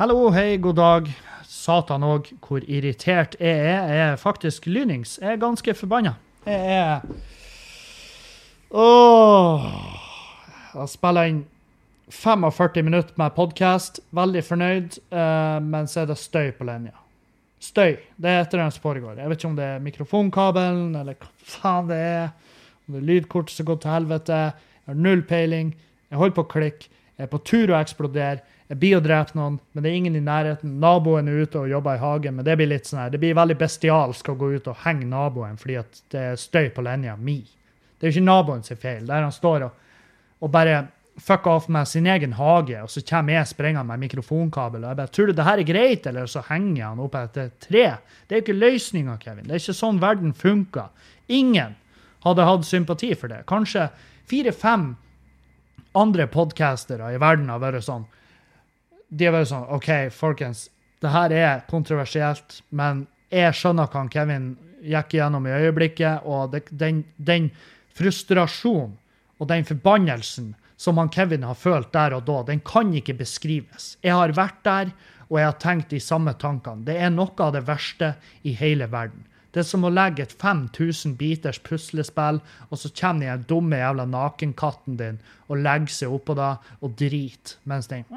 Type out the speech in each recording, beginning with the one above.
Hallo, hei, god dag. Satan òg, hvor irritert jeg er. Jeg er faktisk lynings. Jeg er ganske forbanna. Jeg er Åh Jeg spilla inn 45 minutter med podkast. Veldig fornøyd, uh, men så er det støy på linja. Støy. Det er et eller annet som foregår. Jeg vet ikke om det er mikrofonkabelen, eller hva faen det er. Om det er lydkortet som går til helvete. Jeg har null peiling. Jeg holder på å klikke. Jeg er på tur å eksplodere. Jeg blir å drepe noen, men det er ingen i nærheten. Naboen er ute og jobber i hagen, men det blir litt sånn her. Det blir veldig bestialsk å gå ut og henge naboen fordi at det er støy på linja mi. Det er jo ikke naboen sin feil. Der han står og, og bare fucker off med sin egen hage, og så kommer jeg springende med mikrofonkabel. Og jeg bare, tror du det her er greit, eller så henger han opp etter et tre? Det er jo ikke løsninga, Kevin. Det er ikke sånn verden funker. Ingen hadde hatt sympati for det. Kanskje fire-fem andre podcastere i verden har vært sånn De er bare sånn OK, folkens, det her er kontroversielt, men jeg skjønner hva Kevin gikk igjennom i øyeblikket, og det, den, den frustrasjonen og den forbannelsen som han Kevin har følt der og da, den kan ikke beskrives. Jeg har vært der, og jeg har tenkt de samme tankene. Det er noe av det verste i hele verden. Det er som å legge et 5000 biters puslespill, og så kommer den dumme jævla nakenkatten din og legger seg oppå deg og driter mens den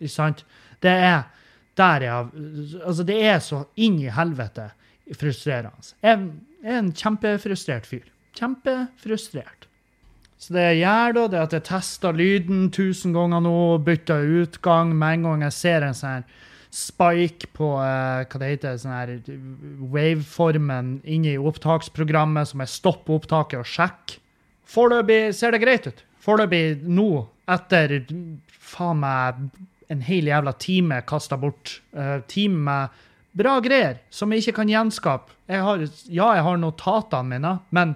Ikke sant? Det er der jeg Altså, det er så inn i helvete frustrerende. Jeg er en kjempefrustrert fyr. Kjempefrustrert. Så det jeg gjør, da, det er at jeg tester lyden tusen ganger nå, bytter utgang med en gang jeg ser en sånn spike på eh, hva det heter, sånn her waveformen inne i opptaksprogrammet, som jeg stopper opptaket og sjekker. Foreløpig ser det greit ut. Foreløpig nå, etter faen meg en hel jævla time kasta bort. Uh, time med bra greier som jeg ikke kan gjenskape. Jeg har, ja, jeg har notatene mine, men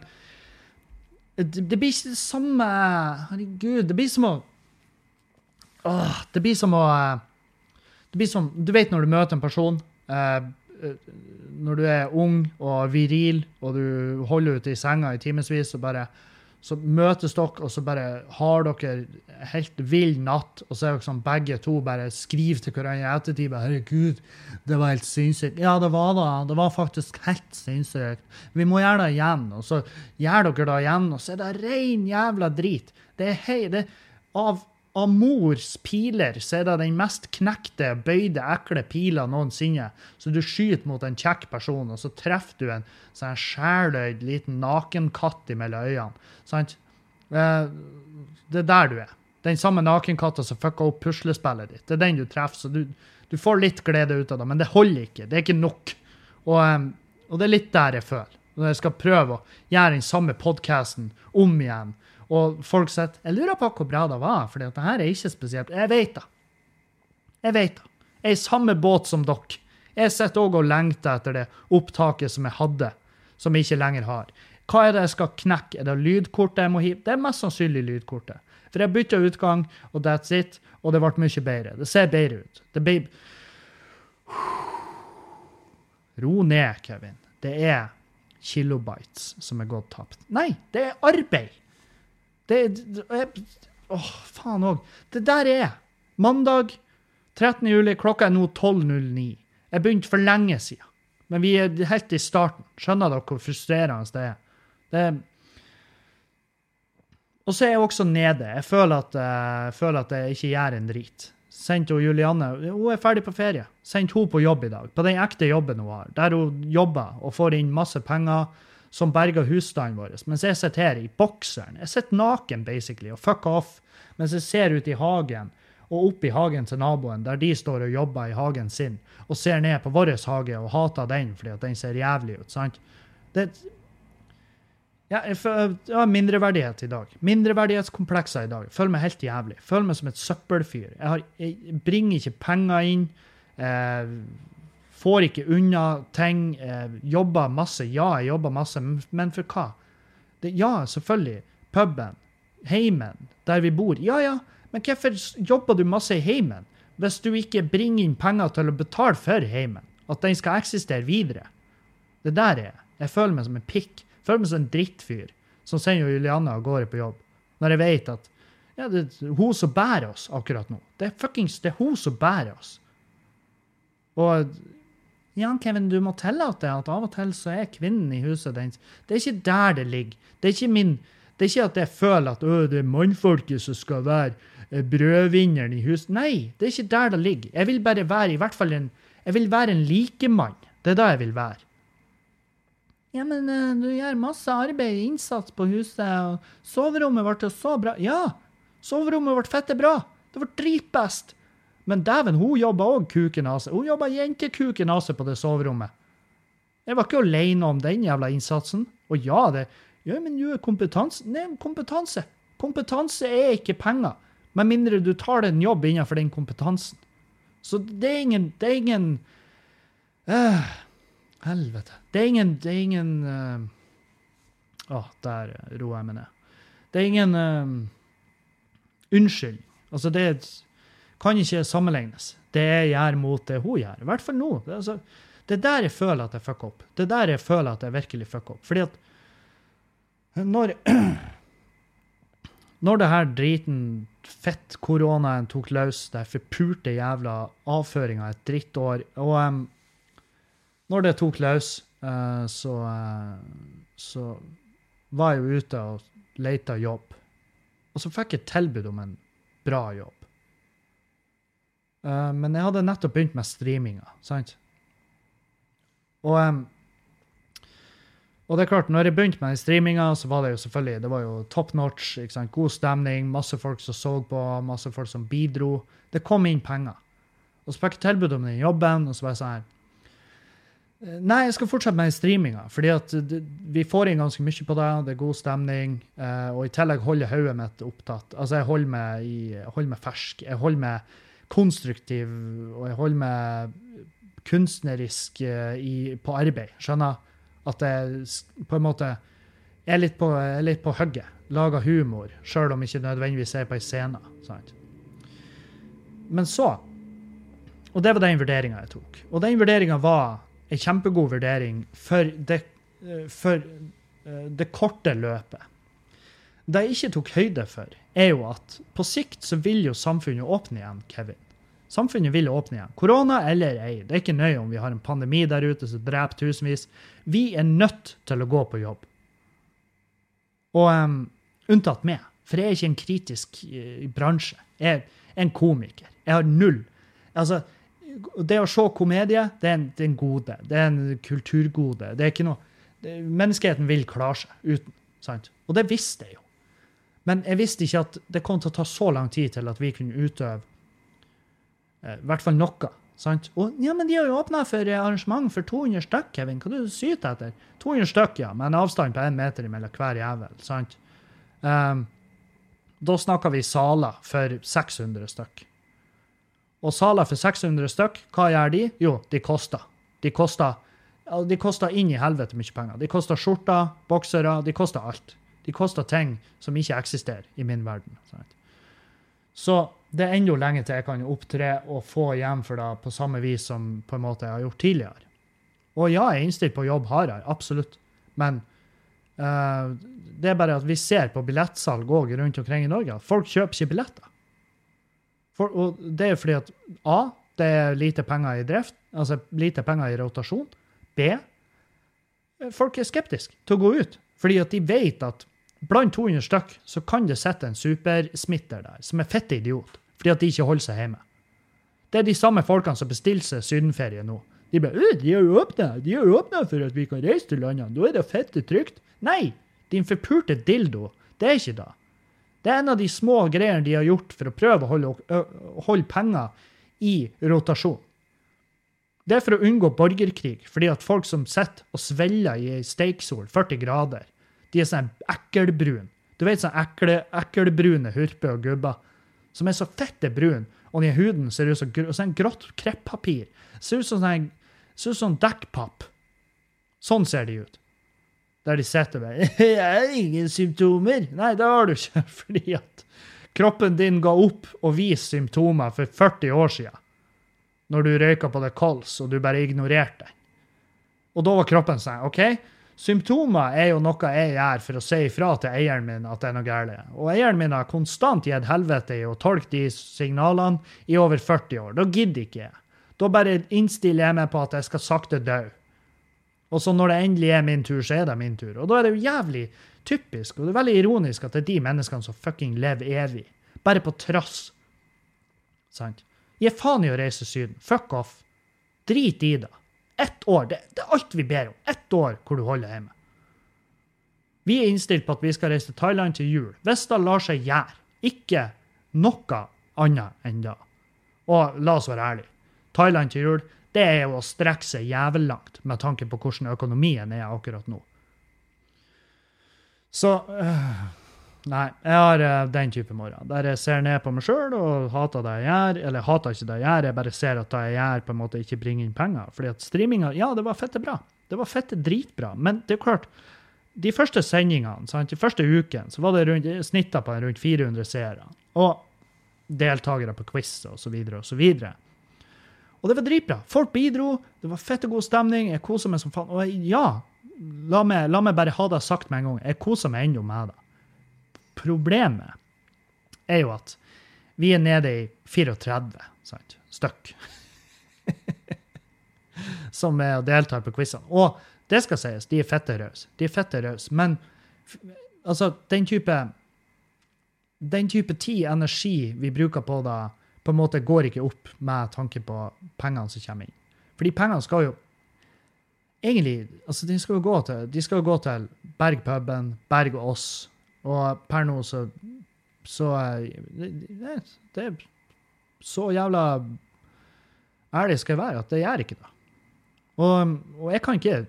det, det blir ikke det samme Herregud, det blir som å Åh, Det blir som å eh, det blir som, Du vet når du møter en person Uh, Når du er ung og viril, og du holder ute i senga i timevis, og bare så møtes dere, og så bare har dere helt vill natt, og så er dere sånn begge to bare skriver til hverandre i ettertid 'Herregud, det var helt sinnssykt.' Ja, det var det. Det var faktisk helt sinnssykt. Vi må gjøre det igjen. Og så gjør dere det igjen, og så er det rein jævla drit. Det er hei, det er av av mors piler så er det den mest knekte, bøyde, ekle pila noensinne. Så du skyter mot en kjekk person, og så treffer du en sånn sjæløyd liten nakenkatt mellom øynene. Sant? Eh, det er der du er. Den samme nakenkatta som fucka opp puslespillet ditt. Det er den du treffer. Så du, du får litt glede ut av det, men det holder ikke. Det er ikke nok. Og, eh, og det er litt der jeg føler. Når jeg skal prøve å gjøre den samme podkasten om igjen og folk sier jeg lurer på hvor bra det var, for det her er ikke spesielt. Jeg vet det. Jeg vet det. Jeg er i samme båt som dere. Jeg sitter òg og lengter etter det opptaket som jeg hadde, som jeg ikke lenger har. Hva er det jeg skal knekke? Er det lydkortet jeg må hive? Det er mest sannsynlig lydkortet. For jeg bytta utgang, og that's it. Og det ble mye bedre. Det ser bedre ut. Det blir Ro ned, Kevin. Det er kilobytes som er gått tapt. Nei, det er arbeid! Det, er Åh, faen òg. Det der er mandag 13. juli. Klokka er nå 12.09. Jeg begynte for lenge siden. Men vi er helt i starten. Skjønner dere hvor frustrerende det er? Det og så er jeg også nede. Jeg føler at, jeg, føler at jeg ikke gjør en drit. Sendt hun Julianne Hun er ferdig på ferie. Sendt hun på jobb i dag. På den ekte jobben hun har. Der hun jobber og får inn masse penger som berga husstanden vår. Mens jeg sitter her i bokseren. Jeg sitter naken basically, og fuck off mens jeg ser ut i hagen og opp i hagen til naboen, der de står og jobber i hagen sin, og ser ned på vår hage og hater den fordi at den ser jævlig ut. sant? Det, ja, har mindreverdighet i dag. Mindreverdighetskomplekser i dag. Føler meg helt jævlig. Føler meg som et søppelfyr. Jeg, har, jeg bringer ikke penger inn. Eh, Får ikke unna ting. Eh, jobber masse. Ja, jeg jobber masse, men for hva? Det, ja, selvfølgelig. Puben. Heimen. Der vi bor. Ja, ja. Men hvorfor jobber du masse i heimen hvis du ikke bringer inn penger til å betale for heimen? At den skal eksistere videre? Det der er jeg. føler meg som en pikk. Jeg føler meg som en drittfyr som sender Julianne av gårde på jobb. Når jeg vet at Ja, det er hun som bærer oss akkurat nå. Det er fuckings det er hun som bærer oss. Og ja, Kevin, du må tillate at av og til så er kvinnen i huset den Det er ikke der det ligger. Det er ikke min det er ikke at jeg føler at det er mannfolket som skal være eh, brødvinneren i huset. Nei, det er ikke der det ligger. Jeg vil bare være i hvert fall en jeg vil være en likemann. Det er da jeg vil være. Ja, men uh, du gjør masse arbeid, innsats på huset, og soverommet ble så bra. Ja, soverommet ble fette bra. Det ble dritbest. Men dæven, hun jobba òg seg. Hun jobba seg på det soverommet. Jeg var ikke alene om den jævla innsatsen. Og ja, det Ja, men jo, kompetanse Nei, kompetanse. Kompetanse er ikke penger. Med mindre du tar deg en jobb innenfor den kompetansen. Så det er ingen Det er ingen uh, Helvete. Det er ingen Det er ingen uh, Å, der roer jeg meg ned. Det er ingen uh, unnskyld. Altså, det er kan ikke sammenlignes. Det jeg gjør mot det hun gjør. I hvert fall nå. Det altså, det er der jeg føler at jeg fucker opp. Det er der jeg føler at jeg virkelig fucker opp. Fordi at når Når det her driten fett-koronaen tok løs, det forpurte jævla avføringa et drittår Og um, når det tok løs, uh, så uh, så var jeg jo ute og leita jobb. Og så fikk jeg tilbud om en bra jobb. Uh, men jeg hadde nettopp begynt med streaminga, sant? Og, um, og det er klart, når jeg begynte med streaminga, så var det jo selvfølgelig det var jo top notch. ikke sant? God stemning, masse folk som så på, masse folk som bidro. Det kom inn penger. Og så fikk jeg tilbud om den jobben, og så var jeg sånn her eh, Nei, jeg skal fortsette med streaminga, fordi at vi får inn ganske mye på det. Det er god stemning. Uh, og i tillegg holder hodet mitt opptatt. Altså, jeg holder meg, i, holder meg fersk. Jeg holder meg konstruktiv, og jeg holder meg kunstnerisk eh, i, på arbeid. Skjønner? At jeg på en måte er litt på, er litt på hugget. Lager humor, sjøl om ikke nødvendigvis er på ei scene. Sant? Men så Og det var den vurderinga jeg tok. Og den vurderinga var ei kjempegod vurdering for det, eh, for eh, det korte løpet. Det jeg ikke tok høyde for, er jo at på sikt så vil jo samfunnet åpne igjen, Kevin. Samfunnet vil åpne igjen. Korona eller ei. Det er ikke nøye om vi har en pandemi der ute som dreper tusenvis. Vi er nødt til å gå på jobb. Og um, unntatt meg, for jeg er ikke en kritisk uh, bransje. Jeg er en komiker. Jeg har null. Altså, det å se komedie, det er en, det er en gode. Det er en kulturgode. Det er ikke noe det, Menneskeheten vil klare seg uten. sant? Og det visste jeg jo. Men jeg visste ikke at det kom til å ta så lang tid til at vi kunne utøve eh, i hvert fall noe. sant? Og ja, men de har jo åpna for arrangement for 200 stykk, Kevin. Hva du syter etter? 200 stykk, ja, med en avstand på én meter mellom hver jævel. sant? Um, da snakker vi saler for 600 stykk. Og saler for 600 stykk, hva gjør de? Jo, de koster. De koster, de koster inn i helvete mye penger. De koster skjorter, boksere, de koster alt. De koster ting som ikke eksisterer i min verden. Sant? Så det er enda lenge til jeg kan opptre og få hjem for det på samme vis som på en måte jeg har gjort tidligere. Og ja, jeg er innstilt på å jobbe hardere, absolutt. Men uh, det er bare at vi ser på billettsalg òg rundt omkring i Norge folk kjøper ikke billetter. For, og det er fordi at A, det er lite penger i drift, altså lite penger i rotasjon. B, folk er skeptiske til å gå ut. Fordi at de vet at blant 200 stykk så kan det sitte en supersmitter der som er fitte idiot fordi at de ikke holder seg hjemme. Det er de samme folkene som bestiller seg sydenferie nå. De bare de har jo åpna de har åpna for at vi kan reise til landene. Da er det fitte trygt. Nei, din forpurte dildo. Det er ikke det. Det er en av de små greiene de har gjort for å prøve å holde, holde penger i rotasjon. Det er for å unngå borgerkrig, fordi at folk som sitter og svelger i steiksol, 40 grader, de er sånn ekkelbrune. Du vet sånn ekle, ekkelbrune hurper og gubber som er så fette brune, og den huden ser ut som sånn grått kreppapir. Ser ut som sånn, ser ut dekkpapp. Sånn ser de ut. Der de sitter og bare 'Jeg har ingen symptomer.' Nei, det har du ikke, fordi at kroppen din ga opp å vise symptomer for 40 år siden. Når du røyka på det kols, og du bare ignorerte det. Og da var kroppen sånn OK, Symptomer er jo noe jeg gjør for å si ifra til eieren min at det er noe galt. Og eieren min har konstant gitt helvete i å tolke de signalene i over 40 år. Da gidder ikke jeg. Da bare innstiller jeg meg på at jeg skal sakte dø. Og så når det endelig er min tur, så er det min tur. Og da er det jo jævlig typisk, og det er veldig ironisk at det er de menneskene som fucking lever evig. Bare på trass. Sant? Gi faen i å reise Syden. Fuck off. Drit i det. Ett år. Det, det, er alt vi ber om. Ett år hvor du holder hjemme. Vi er innstilt på at vi skal reise til Thailand til jul. Hvis det lar seg gjøre. Ikke noe annet enn det. Og la oss være ærlige. Thailand til jul, det er jo å strekke seg jævlig langt med tanke på hvordan økonomien er akkurat nå. Så øh, Nei, jeg har uh, den type morgen. Der jeg ser ned på meg sjøl og hater det jeg gjør. Eller hater ikke det jeg gjør, jeg bare ser at det jeg gjør, på en måte ikke bringer inn penger. Fordi at streaminga, ja, det var fette bra. Det var fette dritbra. Men det er klart, de første sendingene, sant, de første ukene, så var det rundt, snitta på rundt 400 seere. Og deltakere på quiz og så videre og så videre. Og det var dritbra. Folk bidro, det var fette god stemning, jeg kosa meg som faen. Og ja, la meg, la meg bare ha det sagt med en gang, jeg koser meg ennå med det. Problemet er jo at vi er nede i 34 sant? stykk som er og deltar på quizene. Og det skal sies, de er fette rause. De er fette rause. Men altså, den type den type tid, energi vi bruker på det, på en måte går ikke opp med tanke på pengene som kommer inn. Fordi pengene skal jo egentlig altså De skal jo gå til, de skal jo gå til Berg puben, Berg og oss, og per nå så Så det, det er så jævla ærlig skal jeg være at det gjør ikke det. Og, og jeg kan ikke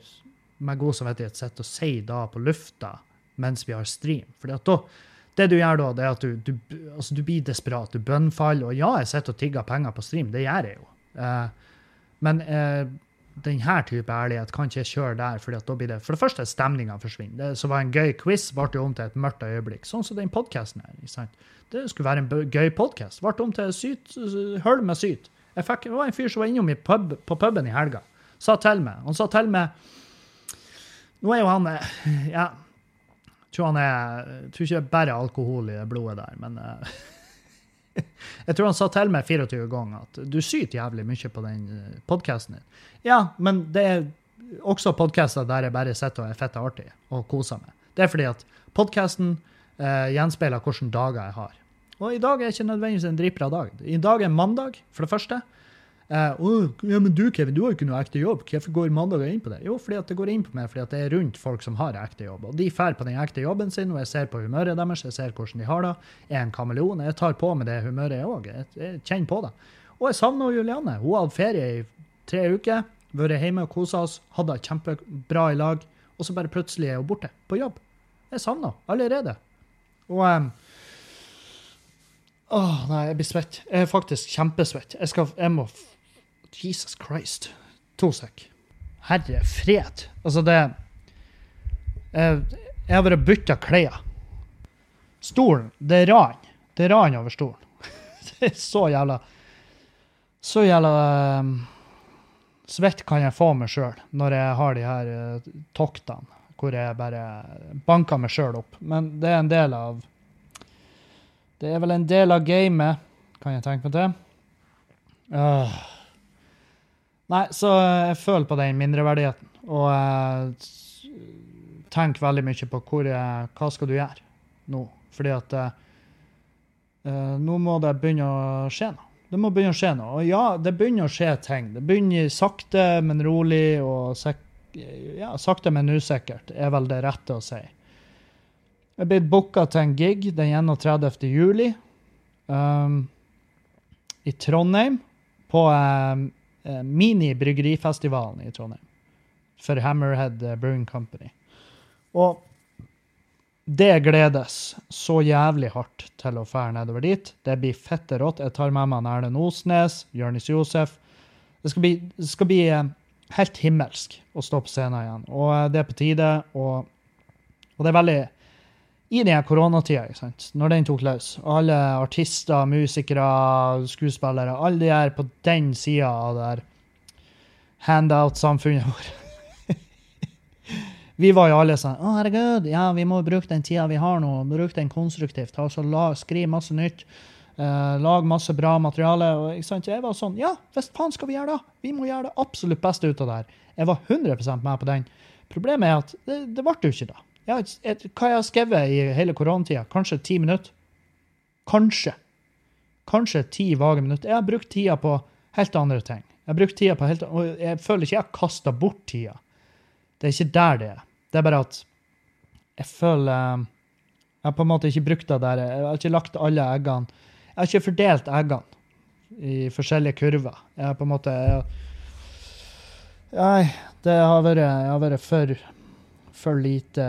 med god samvittighet sitte og si da på lufta mens vi har stream. For det du gjør da, det er at du, du, altså du blir desperat, du bønnfaller. Og ja, jeg sitter og tigger penger på stream, det gjør jeg jo. Eh, men eh, denne type ærlighet kan ikke jeg kjøre der. fordi da blir det, For det første, stemninga forsvinner. Det som var en gøy quiz, ble det om til et mørkt øyeblikk. Sånn som den podkasten her. Det skulle være en gøy podkast. Ble om til syt, høl med syt. Jeg fikk, det var en fyr som var innom pub, på puben i helga. Sa til meg. Han sa til meg Nå er jo han Ja, jeg tror han er jeg tror ikke det er bare alkohol i det blodet der, men uh, Jeg tror han sa til meg 24 ganger at du syter jævlig mye på den eh, podkasten din. Ja, men det er også podkaster der jeg bare sitter og er fett artig og koser meg. Det er fordi at podkasten eh, gjenspeiler hvilke dager jeg har. Og i dag er ikke nødvendigvis en dritbra dag. I dag er mandag, for det første. Uh, ja, men du, Kevin, du har jo ikke noe ekte jobb. Hvorfor går mandager inn på det? Jo, fordi at det går inn på meg fordi at det er rundt folk som har ekte jobb. Og de drar på den ekte jobben sin, og jeg ser på humøret deres, jeg ser hvordan de har det. Jeg er en kameleon. Jeg tar på meg det humøret, jeg òg. Jeg, jeg, kjenner på det. Og jeg savner Julianne. Hun hadde ferie i tre uker, vært hjemme og kosa oss, hadde det kjempebra i lag, og så bare plutselig er hun borte på jobb. Jeg savner henne allerede. Og um, Åh, nei, jeg blir svett. Jeg er faktisk kjempesvett. Jeg, skal, jeg må Jesus Christ. To sek. Herre fred. Altså, det Jeg, jeg har vært bytta klær. Stolen, det er ran. Det er ran over stolen. det er så jævla Så jævla um, svett kan jeg få meg sjøl når jeg har de her uh, toktene hvor jeg bare banker meg sjøl opp. Men det er en del av Det er vel en del av gamet, kan jeg tenke meg til. Uh. Nei, så jeg føler på den mindreverdigheten. Og jeg tenker veldig mye på hvor jeg, hva skal du gjøre nå. Fordi at uh, nå må det begynne å skje noe. Det må begynne å skje noe. Og ja, det begynner å skje ting. Det begynner sakte, men rolig, og ja, sakte, men usikkert, er vel det rette å si. Jeg blitt booka til en gig den 31. juli um, i Trondheim på um, eh, mini-bryggerifestivalen i Trondheim for Hammerhead eh, Brewing Company. Og det gledes så jævlig hardt til å fære nedover dit. Det blir fette rått. Jeg tar med meg Erlend Osnes, Jonis Josef. Det skal bli, det skal bli eh, helt himmelsk å stå på scenen igjen. Og eh, det er på tide. Og, og det er veldig i den koronatida, når den tok løs, alle artister, musikere, skuespillere, alle de er på den sida av det her handout-samfunnet vårt Vi var jo alle sånn Å, herregud, ja, vi må bruke den tida vi har nå, bruke den konstruktivt. Altså, Skriv masse nytt. Uh, lag masse bra materiale. og ikke sant? Jeg var sånn Ja, hvis faen skal vi gjøre det! Vi må gjøre det absolutt beste ut av det her. Jeg var 100% med på den. Problemet er at det, det ble jo ikke det. Jeg, et, hva jeg har skrevet i hele koronatida? Kanskje ti minutter? Kanskje. Kanskje ti vage minutter. Jeg har brukt tida på helt andre ting. Jeg har brukt tida på helt, og jeg føler ikke jeg har kasta bort tida. Det er ikke der det er. Det er bare at jeg føler Jeg har på en måte ikke brukt det der. Jeg har ikke lagt alle eggene jeg har ikke fordelt eggene i forskjellige kurver. Jeg har på en måte Nei, det har vært, har vært for, for lite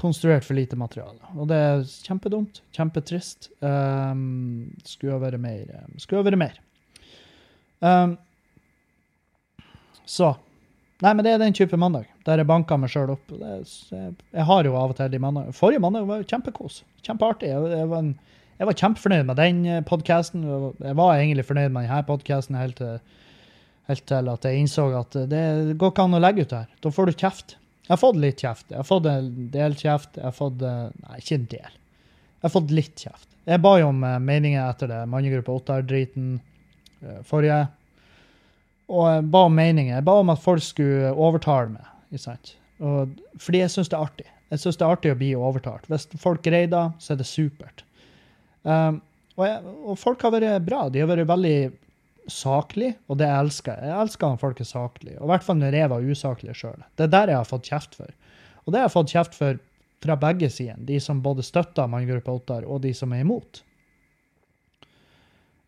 Konstruert for lite materiale. Og det er kjempedumt. Kjempetrist. Um, skulle ha vært mer. Skulle ha vært mer. Um, så Nei, men det er den type mandag der jeg banker meg sjøl opp. Er, jeg har jo av og til de mandagene. Forrige mandag var kjempekos. Kjempeartig. Jeg, jeg, var, en, jeg var kjempefornøyd med den eh, podkasten. Jeg var egentlig fornøyd med denne podkasten helt, helt, til at jeg innså at det går ikke an å legge ut her. Da får du kjeft. Jeg har fått litt kjeft. Jeg har fått en del kjeft. Jeg har fått eh, Nei, ikke en del. Jeg har fått litt kjeft. Jeg ba jo om eh, meninger etter det mannegruppe Ottar-driten forrige og jeg ba om meninger. Jeg ba om at folk skulle overtale meg. Ikke sant? Og, fordi jeg syns det er artig. Jeg syns det er artig å bli overtalt. Hvis folk greier det, så er det supert. Um, og, jeg, og, folk har vært bra. De har vært veldig saklige, og det elsker jeg. Jeg elsker når folk er saklige. Og i hvert fall når jeg var usaklig sjøl. Det er der jeg har fått kjeft for. Og det har jeg fått kjeft for fra begge sider. De som både støtter Manngruppe Ottar, og de som er imot.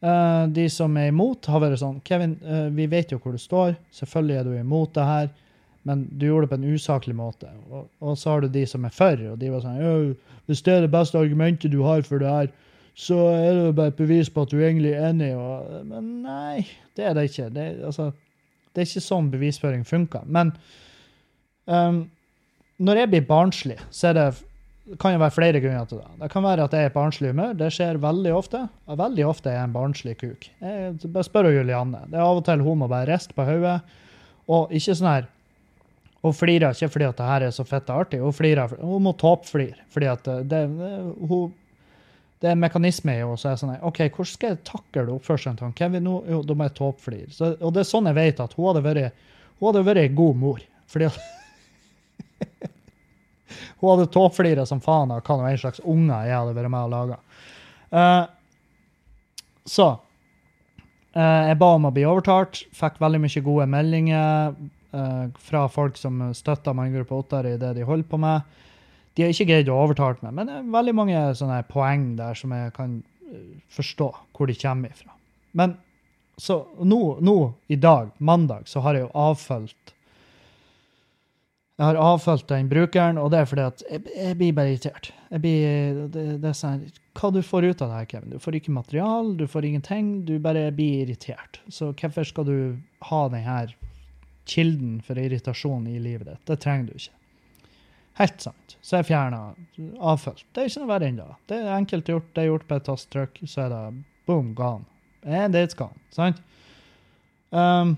Uh, de som er imot, har vært sånn Kevin, uh, vi vet jo hvor du står. Selvfølgelig er du imot det her, men du gjorde det på en usaklig måte. Og, og så har du de som er for, og de var sånn Hvis det er det beste argumentet du har for det her, så er det bare et bevis på at du egentlig er enig. Og, men nei, det er det ikke. Det, altså, det er ikke sånn bevisføring funker. Men um, når jeg blir barnslig, så det kan det være flere grunner til det. Det kan være at jeg er i barnslig humør. Det skjer veldig ofte. Og veldig ofte er jeg en barnslig kuk. Jeg bare spør Julianne. Det er av og til hun må bare riste på hodet. Og ikke sånn her Hun flirer ikke fordi at det her er så fett og artig. Hun flirer, hun må toppflire. Fordi at det, det, hun, det er en mekanisme i henne. Så er sånn OK, hvordan skal jeg takle oppførselen til Kevin nå? Jo, da må jeg tåpeflire. Og det er sånn jeg vet at hun hadde vært, hun hadde vært en god mor. Fordi Hun hadde tåpeflira som faen av hva en slags unger jeg hadde vært med og laga. Uh, eh, så uh, Jeg ba om å bli overtalt. Fikk veldig mye gode meldinger uh, fra folk som støtta Manngruppe Ottar i det de holder på med. De har ikke greid å overtale meg, men det er veldig mange sånne poeng der som jeg kan forstå hvor de kommer ifra. Men så nå, nå i dag, mandag, så har jeg jo avfølt jeg har avfølt den brukeren, og det er fordi at jeg, jeg blir bare irritert. Blir, det, det, er sånn, Hva du får ut av det her, Kevin? Du får ikke material, du får ingenting. Du bare blir irritert. Så hvorfor skal du ha denne kilden for irritasjon i livet ditt? Det trenger du ikke. Helt sant. Så jeg fjerna avfølt. Det er ikke noe verre ennå. det. Er enkelt gjort. Det er gjort på et tasttrykk, så er det boom, gone. And it's gone. Sant? Um,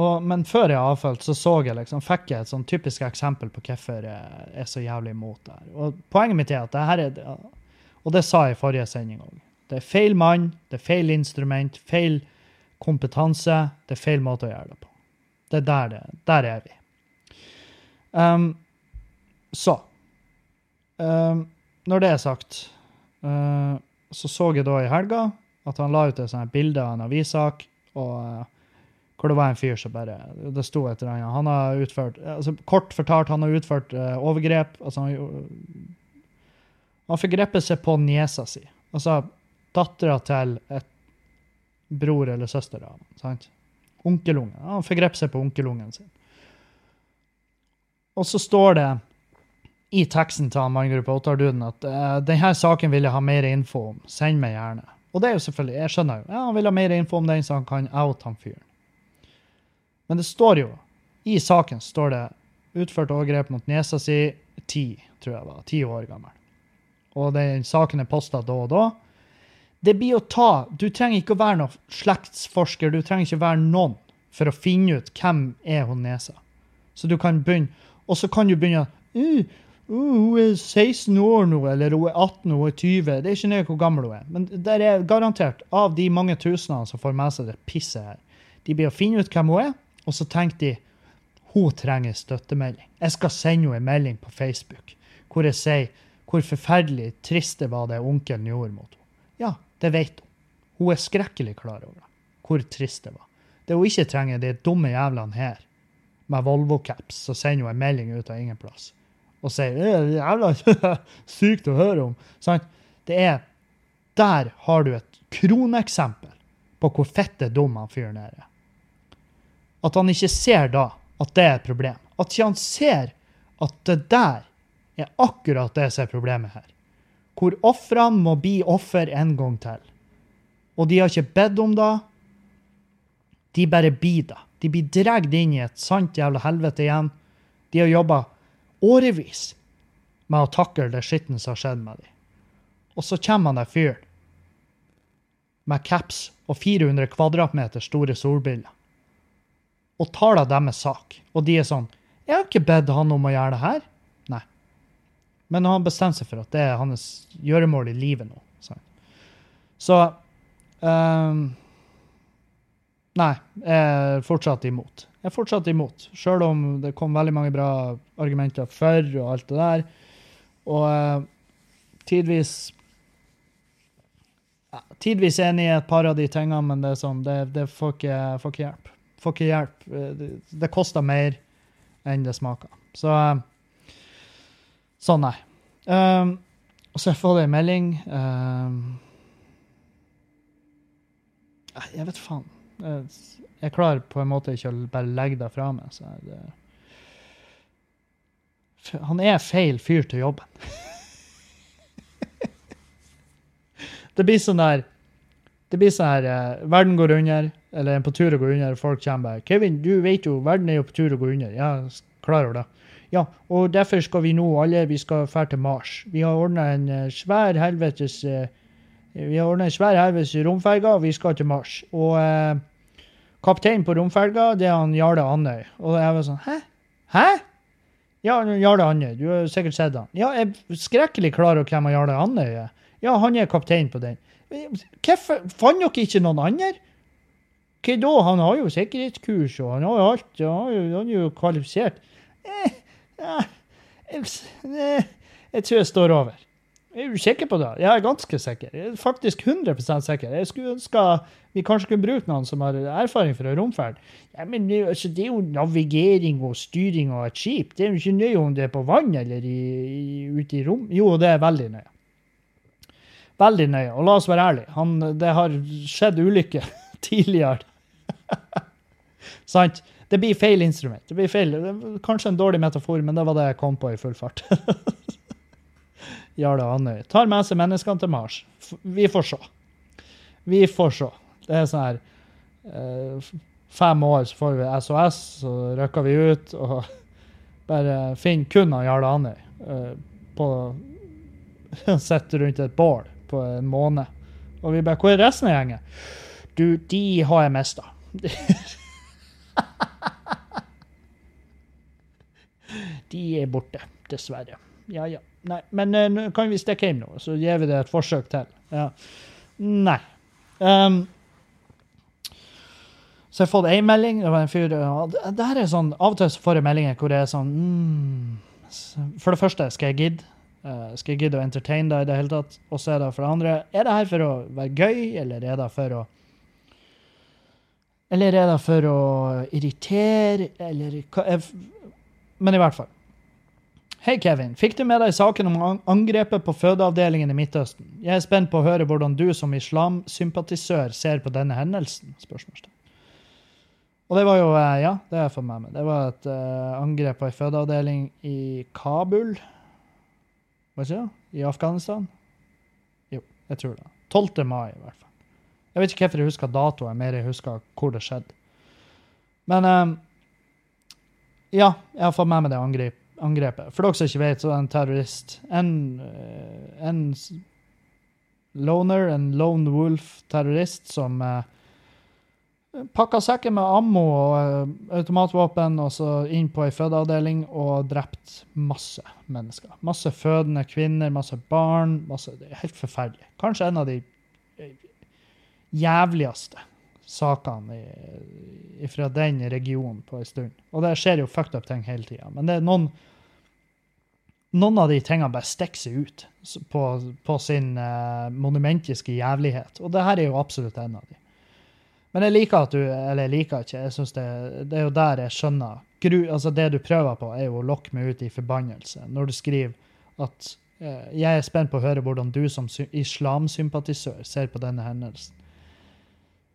og, men før jeg avfølte, så, så jeg liksom, fikk jeg et sånn typisk eksempel på hvorfor jeg er så jævlig imot det her. Og poenget mitt er at det her er Og det sa jeg i forrige sending òg. Det er feil mann, det er feil instrument, feil kompetanse. Det er feil måte å gjøre det på. Det er der, det, der er vi. Um, så um, Når det er sagt, uh, så så jeg da i helga at han la ut et sånt bilde av en avissak. uh, hvor det var en fyr som bare Det sto et eller annet. Han har utført altså Kort fortalt, han har utført uh, overgrep. altså Han, han forgrepet seg på niesa si. Altså dattera til et bror eller søster av ham. Onkelungen. Han forgrep seg på onkelungen sin. Og så står det i teksten til han manngruppa Ottar-duden at uh, denne saken vil jeg ha mer info om. Send meg gjerne. Og det er jo selvfølgelig, jeg skjønner jo. Ja, Han vil ha mer info om den, så han kan out han fyren. Men det står jo I saken står det utført overgrep mot niesa si ti, tror jeg var. Ti år gammel. Og den saken er posta da og da. Det blir å ta Du trenger ikke å være noen slektsforsker, du trenger ikke å være noen for å finne ut hvem er hun Nesa. Så du kan begynne, og så kan du begynne uh, uh, Hun er 16 år nå, eller hun er 18, hun er 20. Det er ikke nøye hvor gammel hun er. Men det er garantert, av de mange tusenene som får med seg det pisset her, de blir å finne ut hvem hun er, og så tenker de hun trenger støttemelding. Jeg skal sende henne en melding på Facebook hvor jeg sier hvor forferdelig trist det var det onkelen gjorde mot henne. Ja, det vet hun. Hun er skrekkelig klar over det, hvor trist det var. Det hun ikke trenger, det dumme jævlene her med Volvo-caps og sender hun en melding ut av ingen plass og sier det er jævla sykt å høre om. Sant? Det er Der har du et kroneksempel på hvor fette dum han fyren er. At han ikke ser da at det er et problem. At ikke han ser at det der er akkurat det som er problemet her. Hvor ofrene må bli offer en gang til. Og de har ikke bedt om det. De bare blir det. De blir dratt inn i et sant jævla helvete igjen. De har jobba årevis med å takle det skitten som har skjedd med dem. Og så kommer han der fyren med caps og 400 kvadratmeter store solbriller og tar da deres sak. Og de er sånn 'Jeg har ikke bedt han om å gjøre det her.' Nei. Men han bestemmer seg for at det er hans gjøremål i livet nå. Så um, Nei, jeg er fortsatt imot. Jeg er fortsatt imot, sjøl om det kom veldig mange bra argumenter for og alt det der. Og uh, tidvis ja, Tidvis enig i et par av de tingene, men det er sånn, det, det får, ikke, får ikke hjelp. Får ikke hjelp. Eh, Det, det koster mer enn det smaker. Så uh, Sånn, nei. Um, og så får jeg en melding um, Jeg vet faen. Jeg, jeg klarer på en måte ikke å bare legge det fra meg. Så det, han er feil fyr til jobben. det blir sånn der Det blir sånn her eh, Verden går under, eller er på tur å gå under, og folk kommer bare 'Kevin, du vet jo, verden er jo på tur å gå under.' Ja, klar over det. Ja, og derfor skal vi nå alle vi skal dra til Mars. Vi har ordna en eh, svær helvetes eh, Vi har ordna en svær helvetes romferge, og vi skal til Mars. Og eh, kapteinen på romferga, det er han Jarle Andøy. Og jeg var sånn Hæ? Hæ? Ja, Jarle Andøy. Du har sikkert sett han. Ja, jeg er skrekkelig klar over hvem Jarle Andøy er. Ja, han er kaptein på den. Hvorfor fant dere ikke noen andre? Hva da? Han har jo sikkerhetskurs, og han har jo alt. Han, er jo, han er jo kvalifisert. Eh, jeg, eh, jeg tror jeg står over. Er du sikker på det? Jeg er ganske sikker. Jeg er faktisk 100 sikker. Jeg skulle ønske vi kanskje kunne bruke noen som har erfaring fra romferd. Ja, men altså, det er jo navigering og styring av et skip. Det er jo ikke nøye om det er på vann eller i, i, ute i rom. Jo, det er veldig nøye. Veldig nøye. Og la oss være ærlige, det har skjedd ulykker tidligere. Sant? Det blir feil instrument. Det blir feil. Kanskje en dårlig metafor, men det var det jeg kom på i full fart. Jarle Andøy. Tar med seg menneskene til Mars. Vi får se. Vi får se. Det er sånn her eh, Fem år så får vi SOS, så rykker vi ut og bare finner kun han Jarle Andøy eh, på Sitter rundt et bål på en måned. Og vi bare Hvor er resten av gjengen? Du, de har jeg mista. De er borte, dessverre. Ja, ja. Nei, men eh, nå kan vi stikke hjem nå, så gir vi det et forsøk til. Ja. Nei. Um, så jeg har fått ei melding. Var en fyr det, her er sånn, Av og til får jeg meldinger hvor det er sånn mm, For det første, skal jeg gidde? Uh, skal jeg gidde å entertaine deg i det hele tatt? Og så er det for det andre, er det her for å være gøy, eller er det for å Eller er det for å irritere, eller hva er Men i hvert fall. Hei, Kevin. Fikk du med deg saken om angrepet på fødeavdelingen i Midtøsten? Jeg er spent på å høre hvordan du som islamsympatisør ser på denne hendelsen? Spørsmålstegn. Og det var jo eh, Ja, det har jeg fått med meg. Det var et uh, angrep på ei fødeavdeling i Kabul. Hva sier det? I Afghanistan? Jo, jeg tror det. 12. mai, i hvert fall. Jeg vet ikke hvorfor jeg husker datoen, mer jeg husker hvor det skjedde. Men eh, ja, jeg har fått med meg det angrep, angrepet. For dere som ikke vet, så er det en terrorist. En, eh, en loner, en lone wolf-terrorist som eh, Pakka sekken med ammo og eh, automatvåpen og så inn på ei fødeavdeling og drept masse mennesker. Masse fødende kvinner, masse barn. Masse, det er helt forferdelig. Kanskje en av de eh, jævligste sakene fra den regionen på en stund. Og det skjer jo fucked up ting hele tida. Men det er noen noen av de tingene bare stikker seg ut på, på sin uh, monumentiske jævlighet. Og det her er jo absolutt en av de. Men jeg liker at du Eller jeg liker ikke, jeg synes det, det er jo der jeg skjønner Gru, altså Det du prøver på, er jo å lokke meg ut i forbannelse. Når du skriver at eh, jeg er spent på å høre hvordan du som islamsympatisør ser på denne hendelsen.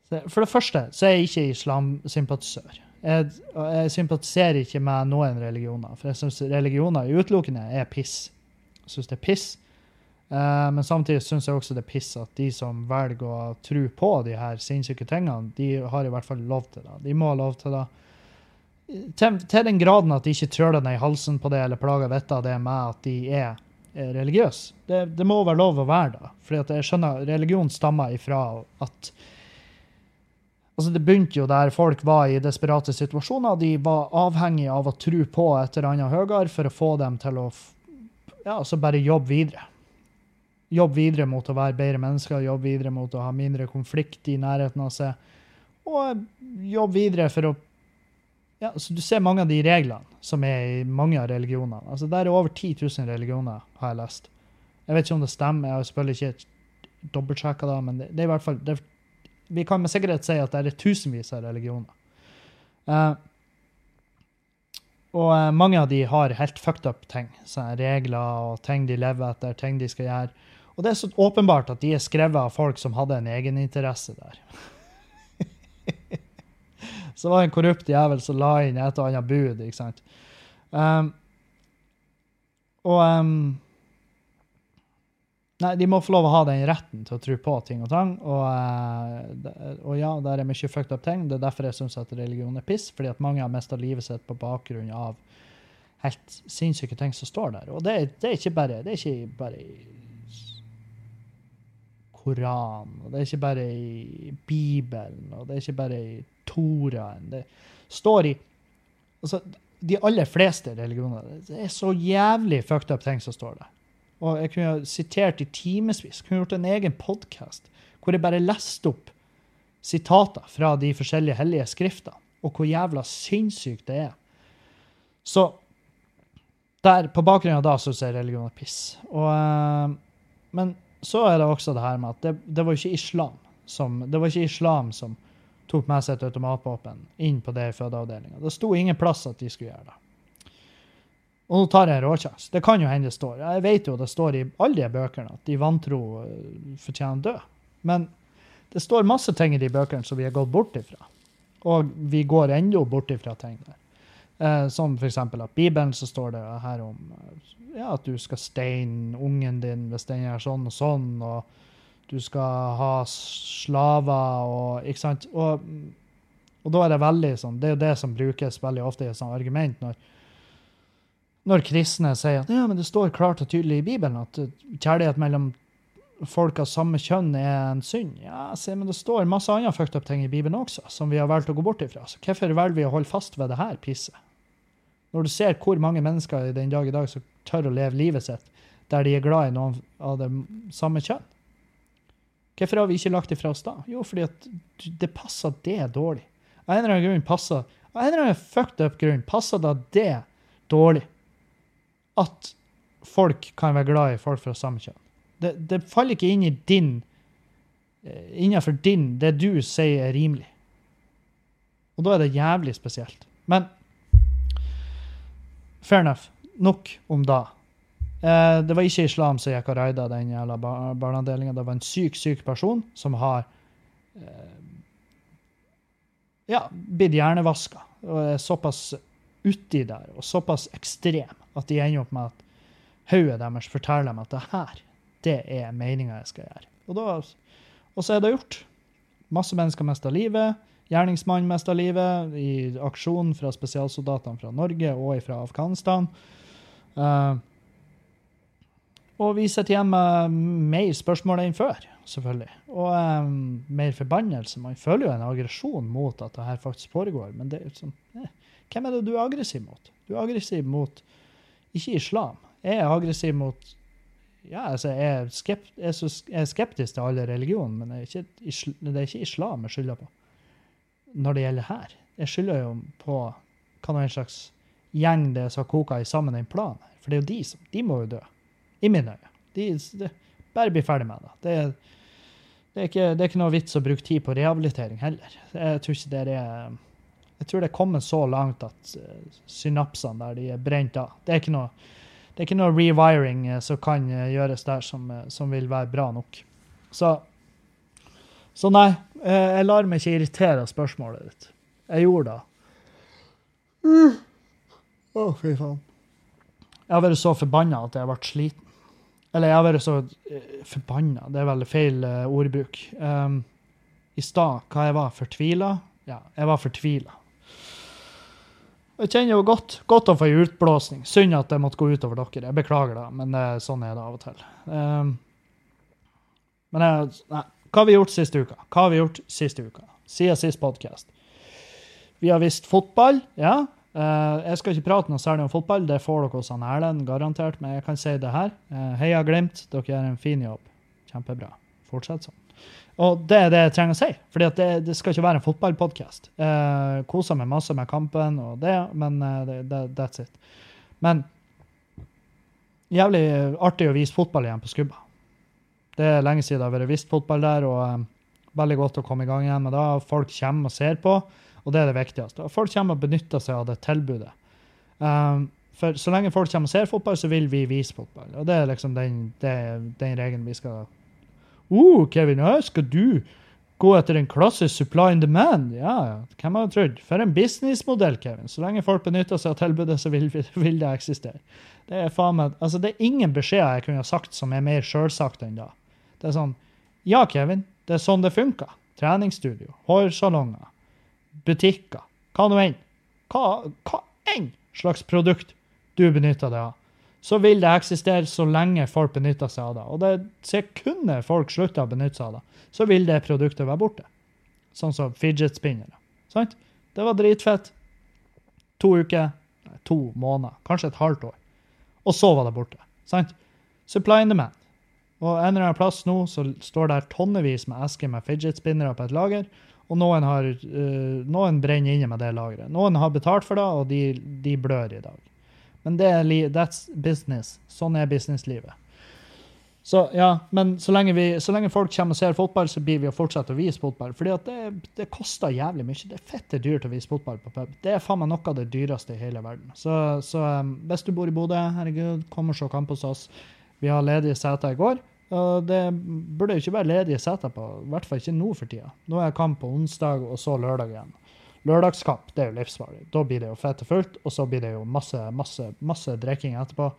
For det første så er jeg ikke islamsympatisør. Jeg, jeg, sympatiserer ikke med noen religioner, for jeg syns religioner utelukkende er piss. Jeg syns det er piss. Uh, men samtidig syns jeg også det er piss at de som velger å tro på de her sinnssyke tingene, de har i hvert fall lov til det. De må ha lov til det. Til, til den graden at de ikke trør ned i halsen på det eller plager vettet av det med at de er, er religiøse. Det, det, må være lov å være det. For jeg skjønner religion stammer ifra at Altså Det begynte jo der folk var i desperate situasjoner. De var avhengige av å tro på et eller annet høyere for å få dem til å ja, altså bare jobbe videre. Jobbe videre mot å være bedre mennesker, jobbe videre mot å ha mindre konflikt i nærheten av seg. Og jobbe videre for å ja, så Du ser mange av de reglene som er i mange av religionene. Altså Der er over 10 000 religioner, har jeg lest. Jeg vet ikke om det stemmer, jeg har selvfølgelig ikke dobbeltsjekka det, men det, er i hvert fall det vi kan med sikkerhet si at det er tusenvis av religioner. Uh, og uh, mange av de har helt fucked up ting. Regler og ting de lever etter, ting de skal gjøre. Og det er så åpenbart at de er skrevet av folk som hadde en egeninteresse der. så var det en korrupt jævel som la inn et og annet bud, ikke sant. Um, og um, Nei, de må få lov å ha den retten til å tro på ting og tang. Og, eh, og ja, der er mye fucked up ting. Det er derfor jeg syns at religion er piss. Fordi at mange har mista livet sitt på bakgrunn av helt sinnssyke ting som står der. Og det, det er ikke bare det er ikke bare i Koranen, og det er ikke bare i Bibelen, og det er ikke bare i Toraen. Det står i Altså, de aller fleste religioner Det er så jævlig fucked up ting som står der. Og jeg kunne ha sitert i timevis. Kunne gjort en egen podkast hvor jeg bare leste opp sitater fra de forskjellige hellige skriftene, og hvor jævla sinnssykt det er. Så der, på bakgrunn av da så er religion er piss. Og, uh, men så er det også det her med at det, det var ikke islam som, det var ikke islam som tok med seg et automatvåpen inn på det fødeavdelinga. Det sto ingen plass at de skulle gjøre det. Og nå tar jeg en råsjanse. Det kan jo hende det står. Jeg vet jo det står i alle de bøkene at de vantro eh, fortjener å dø. Men det står masse ting i de bøkene som vi har gått bort ifra. Og vi går ennå bort ifra ting der. Eh, som f.eks. at Bibelen så står det her om eh, ja, at du skal steine ungen din hvis den gjør sånn og sånn, og du skal ha slaver og Ikke sant? Og, og da er det veldig sånn Det er jo det som brukes veldig ofte i et sånt argument. når når kristne sier at ja, men det står klart og tydelig i Bibelen at kjærlighet mellom folk av samme kjønn er en synd. Ja, se, men det står masse andre fucked up ting i Bibelen også, som vi har valgt å gå bort ifra. Så hvorfor velger vi å holde fast ved det her pisset? Når du ser hvor mange mennesker i den dag i dag som tør å leve livet sitt der de er glad i noen av det samme kjønn. Hvorfor har vi ikke lagt det fra oss da? Jo, fordi at det passer det dårlig. Av en eller annen grunn passer, av en eller annen fucked up grunn passer da det dårlig at folk kan være glad i folk fra samme kjønn. Det, det faller ikke inn i din eh, innenfor din, det du sier er rimelig. Og da er det jævlig spesielt. Men fair enough. Nok om da. Eh, det var ikke islam som gikk og raida den jævla barneavdelinga. Det var en syk, syk person som har eh, ja, blitt hjernevaska og er såpass uti der og såpass ekstrem at de ender opp med at hodet deres forteller dem at det her, det er meninga jeg skal gjøre. Og, da, og, så er det gjort. Masse mennesker mister livet. Gjerningsmannen mista livet i aksjonen fra spesialsoldatene fra Norge og fra Afghanistan. Uh, Og vi sitter igjen med mer spørsmål enn før, selvfølgelig. Og um, mer forbannelse. Man føler jo en aggresjon mot at det her faktisk foregår. Men det er sånn, eh, hvem er det du er aggressiv mot? Du er aggressiv mot ikke islam. Jeg er aggressiv mot ja, altså, jeg er, skept, jeg er, skeptisk til alle religioner, men det er ikke, det er ikke islam jeg skylder på når det gjelder her. Jeg skylder jo på hva en slags gjeng det som koka i sammen den planen. For det er jo de som De må jo dø. I mine øyne. De, de, bare bli ferdig med det. Det er, det, er ikke, det er ikke noe vits å bruke tid på rehabilitering heller. Jeg tror ikke det er Jeg tror det er kommet så langt at eh, synapsene der de er brent av. Det er ikke noe, det er ikke noe rewiring eh, som kan eh, gjøres der som, som vil være bra nok. Så så nei, eh, jeg lar meg ikke irritere av spørsmålet ditt. Jeg gjorde det. Å, fy faen. Jeg har vært så forbanna at jeg har vært sliten. Eller jeg har vært så eh, forbanna, det er veldig feil eh, ordbruk. Um, I stad, hva jeg var? Fortvila? Ja, jeg var fortvila. Jeg kjenner jo godt, godt å få en utblåsning. Synd at det måtte gå utover dere. Jeg beklager det, men sånn er det av og til. Um, men jeg, nei, hva har vi gjort siste uka? Hva har vi gjort siste uka? Siden sist podkast. Vi har visst fotball, ja. Uh, jeg skal ikke prate noe særlig om fotball, det får dere hos han Erlend, garantert. Men jeg kan si det her. Uh, heia Glimt, dere gjør en fin jobb. Kjempebra. Fortsett sånn. Og det er det jeg trenger å si, for det, det skal ikke være en fotballpodkast. Uh, Kosa meg masse med kampen og det, men eh, det, that's it. Men jævlig artig å vise fotball igjen på Skubba. Det er lenge siden det har vært vist fotball der, og eh, veldig godt å komme i gang igjen med det. Folk kommer og ser på, og det er det viktigste. Folk kommer og benytter seg av det tilbudet. Um, for så lenge folk kommer og ser fotball, så vil vi vise fotball. Og det er liksom den, den regelen vi skal Uh, Kevin, ja, skal du gå etter en klassisk supply and demand? Ja, ja. Hvem hadde trodd? For en businessmodell, Kevin. Så lenge folk benytter seg av tilbudet, så vil, vil det eksistere. Det er faen meg Altså, det er ingen beskjeder jeg kunne ha sagt som er mer sjølsagt enn det. Det er sånn Ja, Kevin, det er sånn det funker. Treningsstudio, hårsalonger, butikker, hva nå enn. Hva, hva enn slags produkt du benytter deg av, så vil det eksistere så lenge folk benytter seg av det. Og det sekundet folk slutter å benytte seg av det, så vil det produktet være borte. Sånn som fidget spinnere. Sant? Det var dritfett. To uker, nei, to måneder, kanskje et halvt år. Og så var det borte. Sant? Supply and demand. Og en eller annen plass nå så står det tonnevis med esker med fidget spinnere på et lager, og noen, har, uh, noen brenner inne med det lageret. Noen har betalt for det, og de, de blør i dag. Men det er that's business. Sånn er businesslivet. Så ja, men så lenge, vi, så lenge folk kommer og ser fotball, så blir vi å fortsette å vise fotball. Fordi at det, det koster jævlig mye. Det er fette dyrt å vise fotball på pub. Det er faen meg noe av det dyreste i hele verden. Så, så um, hvis du bor i Bodø, herregud, kom og se kamp hos oss. Vi har ledige seter i går. Og det burde jo ikke være ledige seter på, i hvert fall ikke nå for tida. Nå er kamp på onsdag, og så lørdag igjen. Lørdagskamp det er jo livsfarlig. Da blir det jo fette fullt, og så blir det jo masse, masse, masse drikking etterpå.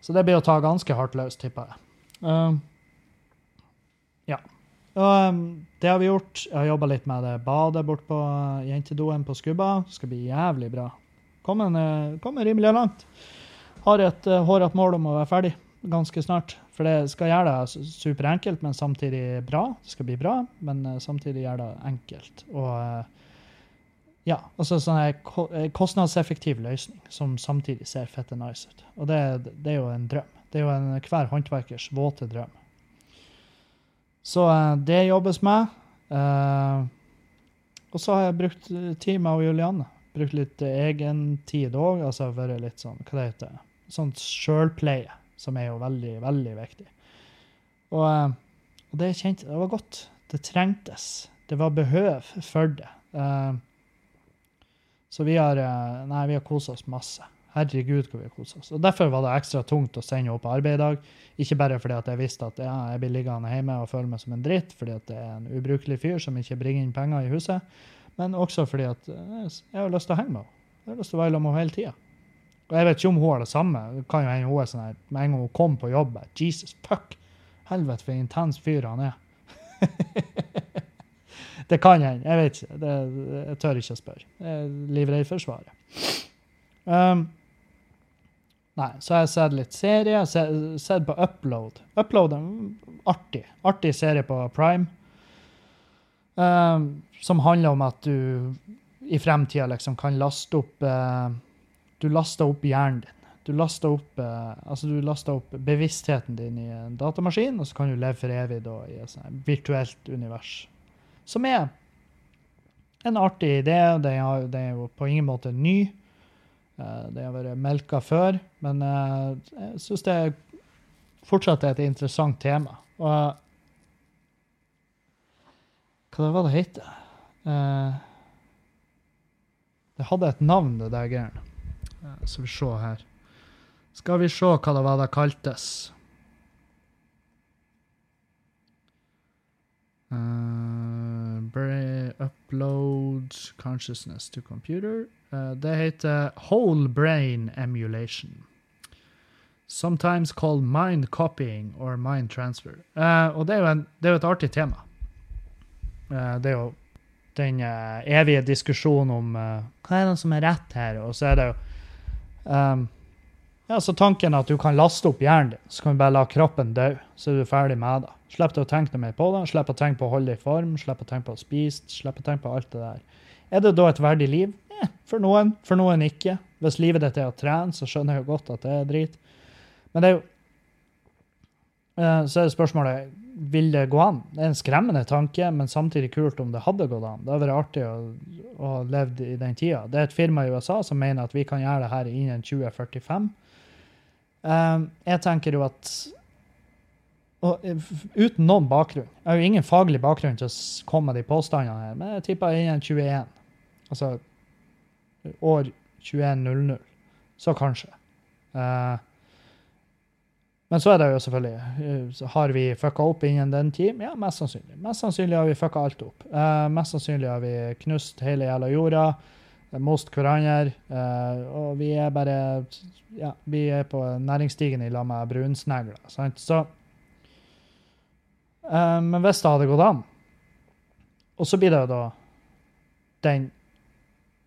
Så det blir å ta ganske hardt løs, tipper jeg. Uh, ja. Og, um, det har vi gjort. Jeg har jobba litt med det badet bort på uh, jentedoen på Skubba. Det skal bli jævlig bra. Kommer kommer rimelig langt. Har et uh, hårete mål om å være ferdig ganske snart. For det skal gjøre det superenkelt, men samtidig bra. Det skal bli bra, men uh, samtidig gjøre det enkelt. Og uh, ja, altså sånn en kostnadseffektiv løsning som samtidig ser fette nice ut. Og det, det er jo en drøm. Det er jo en, hver håndverkers våte drøm. Så eh, det jobbes med. Eh, og så har jeg brukt eh, tid med Julianne. Brukt litt eh, egen tid òg. Altså vært litt sånn, hva det heter Sånn sjølpleie, som er jo veldig, veldig viktig. Og, eh, og det kjente Det var godt. Det trengtes. Det var behøv for det. Eh, så vi har, eh, nei, vi har kosa oss masse. Herregud, hvor vi har kosa oss. Og Derfor var det ekstra tungt å sende henne på arbeid i dag. Ikke bare fordi at jeg visste at ja, jeg blir liggende hjemme og føle meg som en dritt, fordi at det er en ubrukelig fyr som ikke bringer inn penger i huset, men også fordi at jeg har lyst til å henge med henne. Jeg har lyst til å være sammen med henne hele tida. Og jeg vet ikke om hun har det samme. Det kan jo hende hun er sånn her med en gang hun kom på jobb. Jesus fuck! Helvete, for en intens fyr han er. det kan hende. Jeg vet ikke. Det, jeg tør ikke å spørre. Jeg er livredd for svaret. Um, Nei, så har jeg sett litt serie. Jeg har sett på Upload. Upload er artig. Artig serie på Prime. Um, som handler om at du i fremtida liksom kan laste opp eh, Du laster opp hjernen din. Du laster opp, eh, altså du laster opp bevisstheten din i en datamaskin, og så kan du leve for evig da, i et virtuelt univers. Som er en artig idé. Den er, den er jo på ingen måte ny. Eh, Det har vært melka før, men eh, jeg syns det fortsatt er et interessant tema. Og hva var det det het? Det hadde et navn, det der greiene. Eh, Så vi se her. Skal vi se hva det var det kaltes. Uh, upload consciousness to computer. Uh, det heter whole brain emulation. Sometimes called mind copying or mind transfer. Uh, og det er, en, det er jo et artig tema. Uh, det er jo den eh, evige diskusjonen om eh, hva er det som er rett her, og så er det jo ehm, ja, så tanken er at du kan laste opp hjernen din, så kan du bare la kroppen dø, så er du ferdig med det. Slipp å tenke noe mer på det, slipp å tenke på å holde deg i form, slipp å tenke på å spise, slipp å tenke på alt det der. Er det da et verdig liv? Eh, for noen, for noen ikke. Hvis livet ditt er å trene, så skjønner jeg jo godt at det er drit. Men det er jo eh, Så er det spørsmålet vil det gå an. Det er en skremmende tanke, men samtidig kult om det hadde gått an. Det hadde vært artig å, å leve i den tida. Det er et firma i USA som mener at vi kan gjøre det her innen 2045. Um, jeg tenker jo at og, eh, Uten noen bakgrunn. Jeg har jo ingen faglig bakgrunn til å komme med de påstandene her, men jeg tipper innen 21. Altså år 2100. Så kanskje. Eh, men så er det jo selvfølgelig eh, Har vi fucka opp innen den tid? Ja, mest sannsynlig. Mest sannsynlig har vi fucka alt opp. Uh, mest sannsynlig har vi knust hele jævla jorda, eh, most hverandre, Uh, og vi er bare Ja, vi er på næringsstigen i lag med brunsnegler, sant? Så uh, Men hvis det hadde gått an, og så blir det jo da den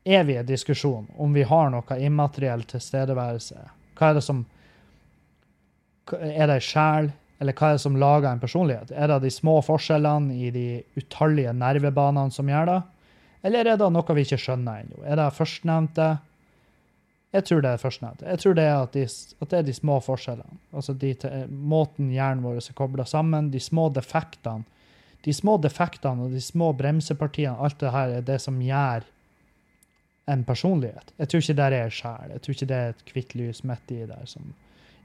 evige diskusjonen om vi har noe immateriell tilstedeværelse. Hva er det som Er det sjel, eller hva er det som lager en personlighet? Er det de små forskjellene i de utallige nervebanene som gjør det? Eller er det noe vi ikke skjønner ennå? Er det førstnevnte? Jeg tror det er førstnevnte. Jeg tror det er at, de, at det er de små forskjellene. Altså de, måten hjernen vår er kobla sammen, de små defektene. De små defektene og de små bremsepartiene, alt det her er det som gjør en personlighet. Jeg tror ikke det er sjel. Jeg tror ikke det er et hvitt lys midt i der som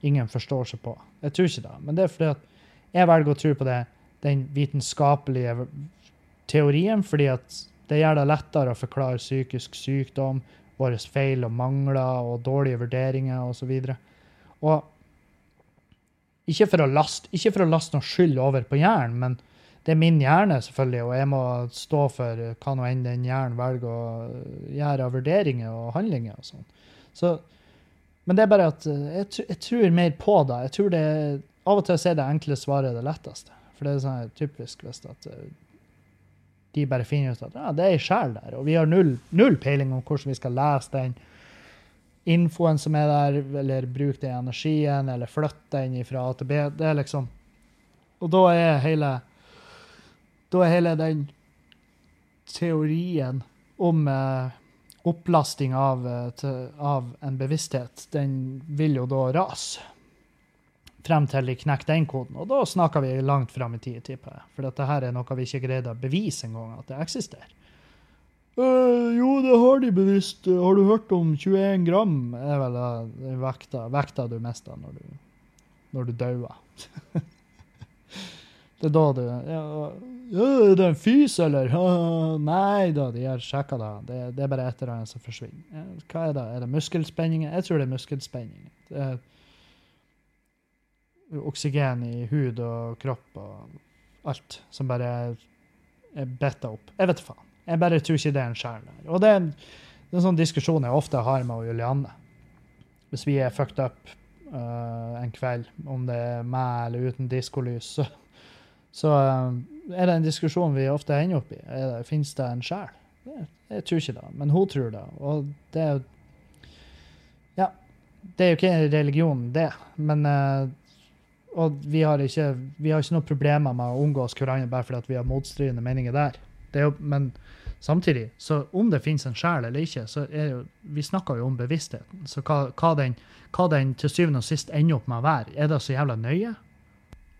ingen forstår seg på. Jeg tror ikke det. Men det er fordi at jeg velger å tro på det, den vitenskapelige teorien, fordi at det gjør det lettere å forklare psykisk sykdom, våre feil og mangler og dårlige vurderinger osv. Og, og ikke for, å laste, ikke for å laste noe skyld over på hjernen, men det er min hjerne, selvfølgelig, og jeg må stå for hva nå enn den hjernen velger å gjøre av vurderinger og handlinger og sånn. Så, men det er bare at eh, jeg, jeg tror mer på det. Jeg tror det Av og til så er det enkle svaret det letteste. For det er sånn typisk hvis at eh, de bare finner ut at ja, det er ei sjel der, og vi har null, null peiling om hvordan vi skal lese den infoen som er der, eller bruke den energien, eller flytte den fra A til B. Det er liksom Og da er hele Da er hele den teorien om eh, opplasting av, eh, av en bevissthet, den vil jo da rase. Frem til de knekker den koden. Og da snakker vi langt fram i tid, tipper jeg. For dette her er noe vi ikke greide å bevise engang at det eksisterer. Uh, jo, det har de bevisst. Har du hørt om 21 gram? er vel den vekta, vekta du mister når du, når du dauer. det er da du ja, Er det en fys, eller? «Haha, Nei da, de har sjekka det. det. Det er bare et eller annet som forsvinner. Hva er det? Er det muskelspenninger? Jeg tror det er muskelspenninger. Det er oksygen i hud og kropp og alt som bare er bitta opp. Jeg vet faen. Jeg bare tror ikke det er en sjel der. Og det er en, det er en sånn diskusjon jeg ofte har med Julianne. Hvis vi er fucked up uh, en kveld, om det er med eller uten diskolys, så, så er det en diskusjon vi ofte ender opp i. Fins det en sjel? Jeg, tror ikke det, men hun tror det. Og det er jo Ja. det er jo ikke en religion, det. Men eh, Og vi har ikke, vi har ikke noen problemer med å omgås hverandre bare fordi vi har motstridende meninger der. Er jo, men samtidig, så om det finnes en sjel eller ikke, så er jo Vi snakker jo om bevisstheten. Så hva, hva, den, hva den til syvende og sist ender opp med å være, er det så jævla nøye?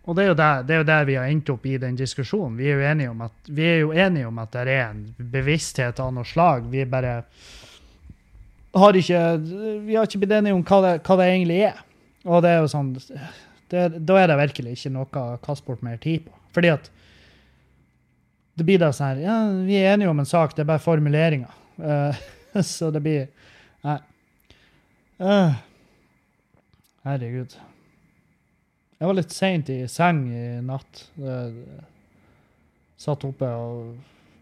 Og det er, der, det er jo der vi har endt opp i den diskusjonen. Vi er jo enige om at, enige om at det er en bevissthet av noe slag. Vi bare har ikke Vi har ikke blitt enige om hva det, hva det egentlig er. Og det er jo sånn det, Da er det virkelig ikke noe å kaste bort mer tid på. Fordi at det blir da sånn her Ja, vi er enige om en sak, det er bare formuleringer. Uh, så det blir Nei. Uh, herregud. Jeg var litt seint i seng i natt. Jeg satt oppe og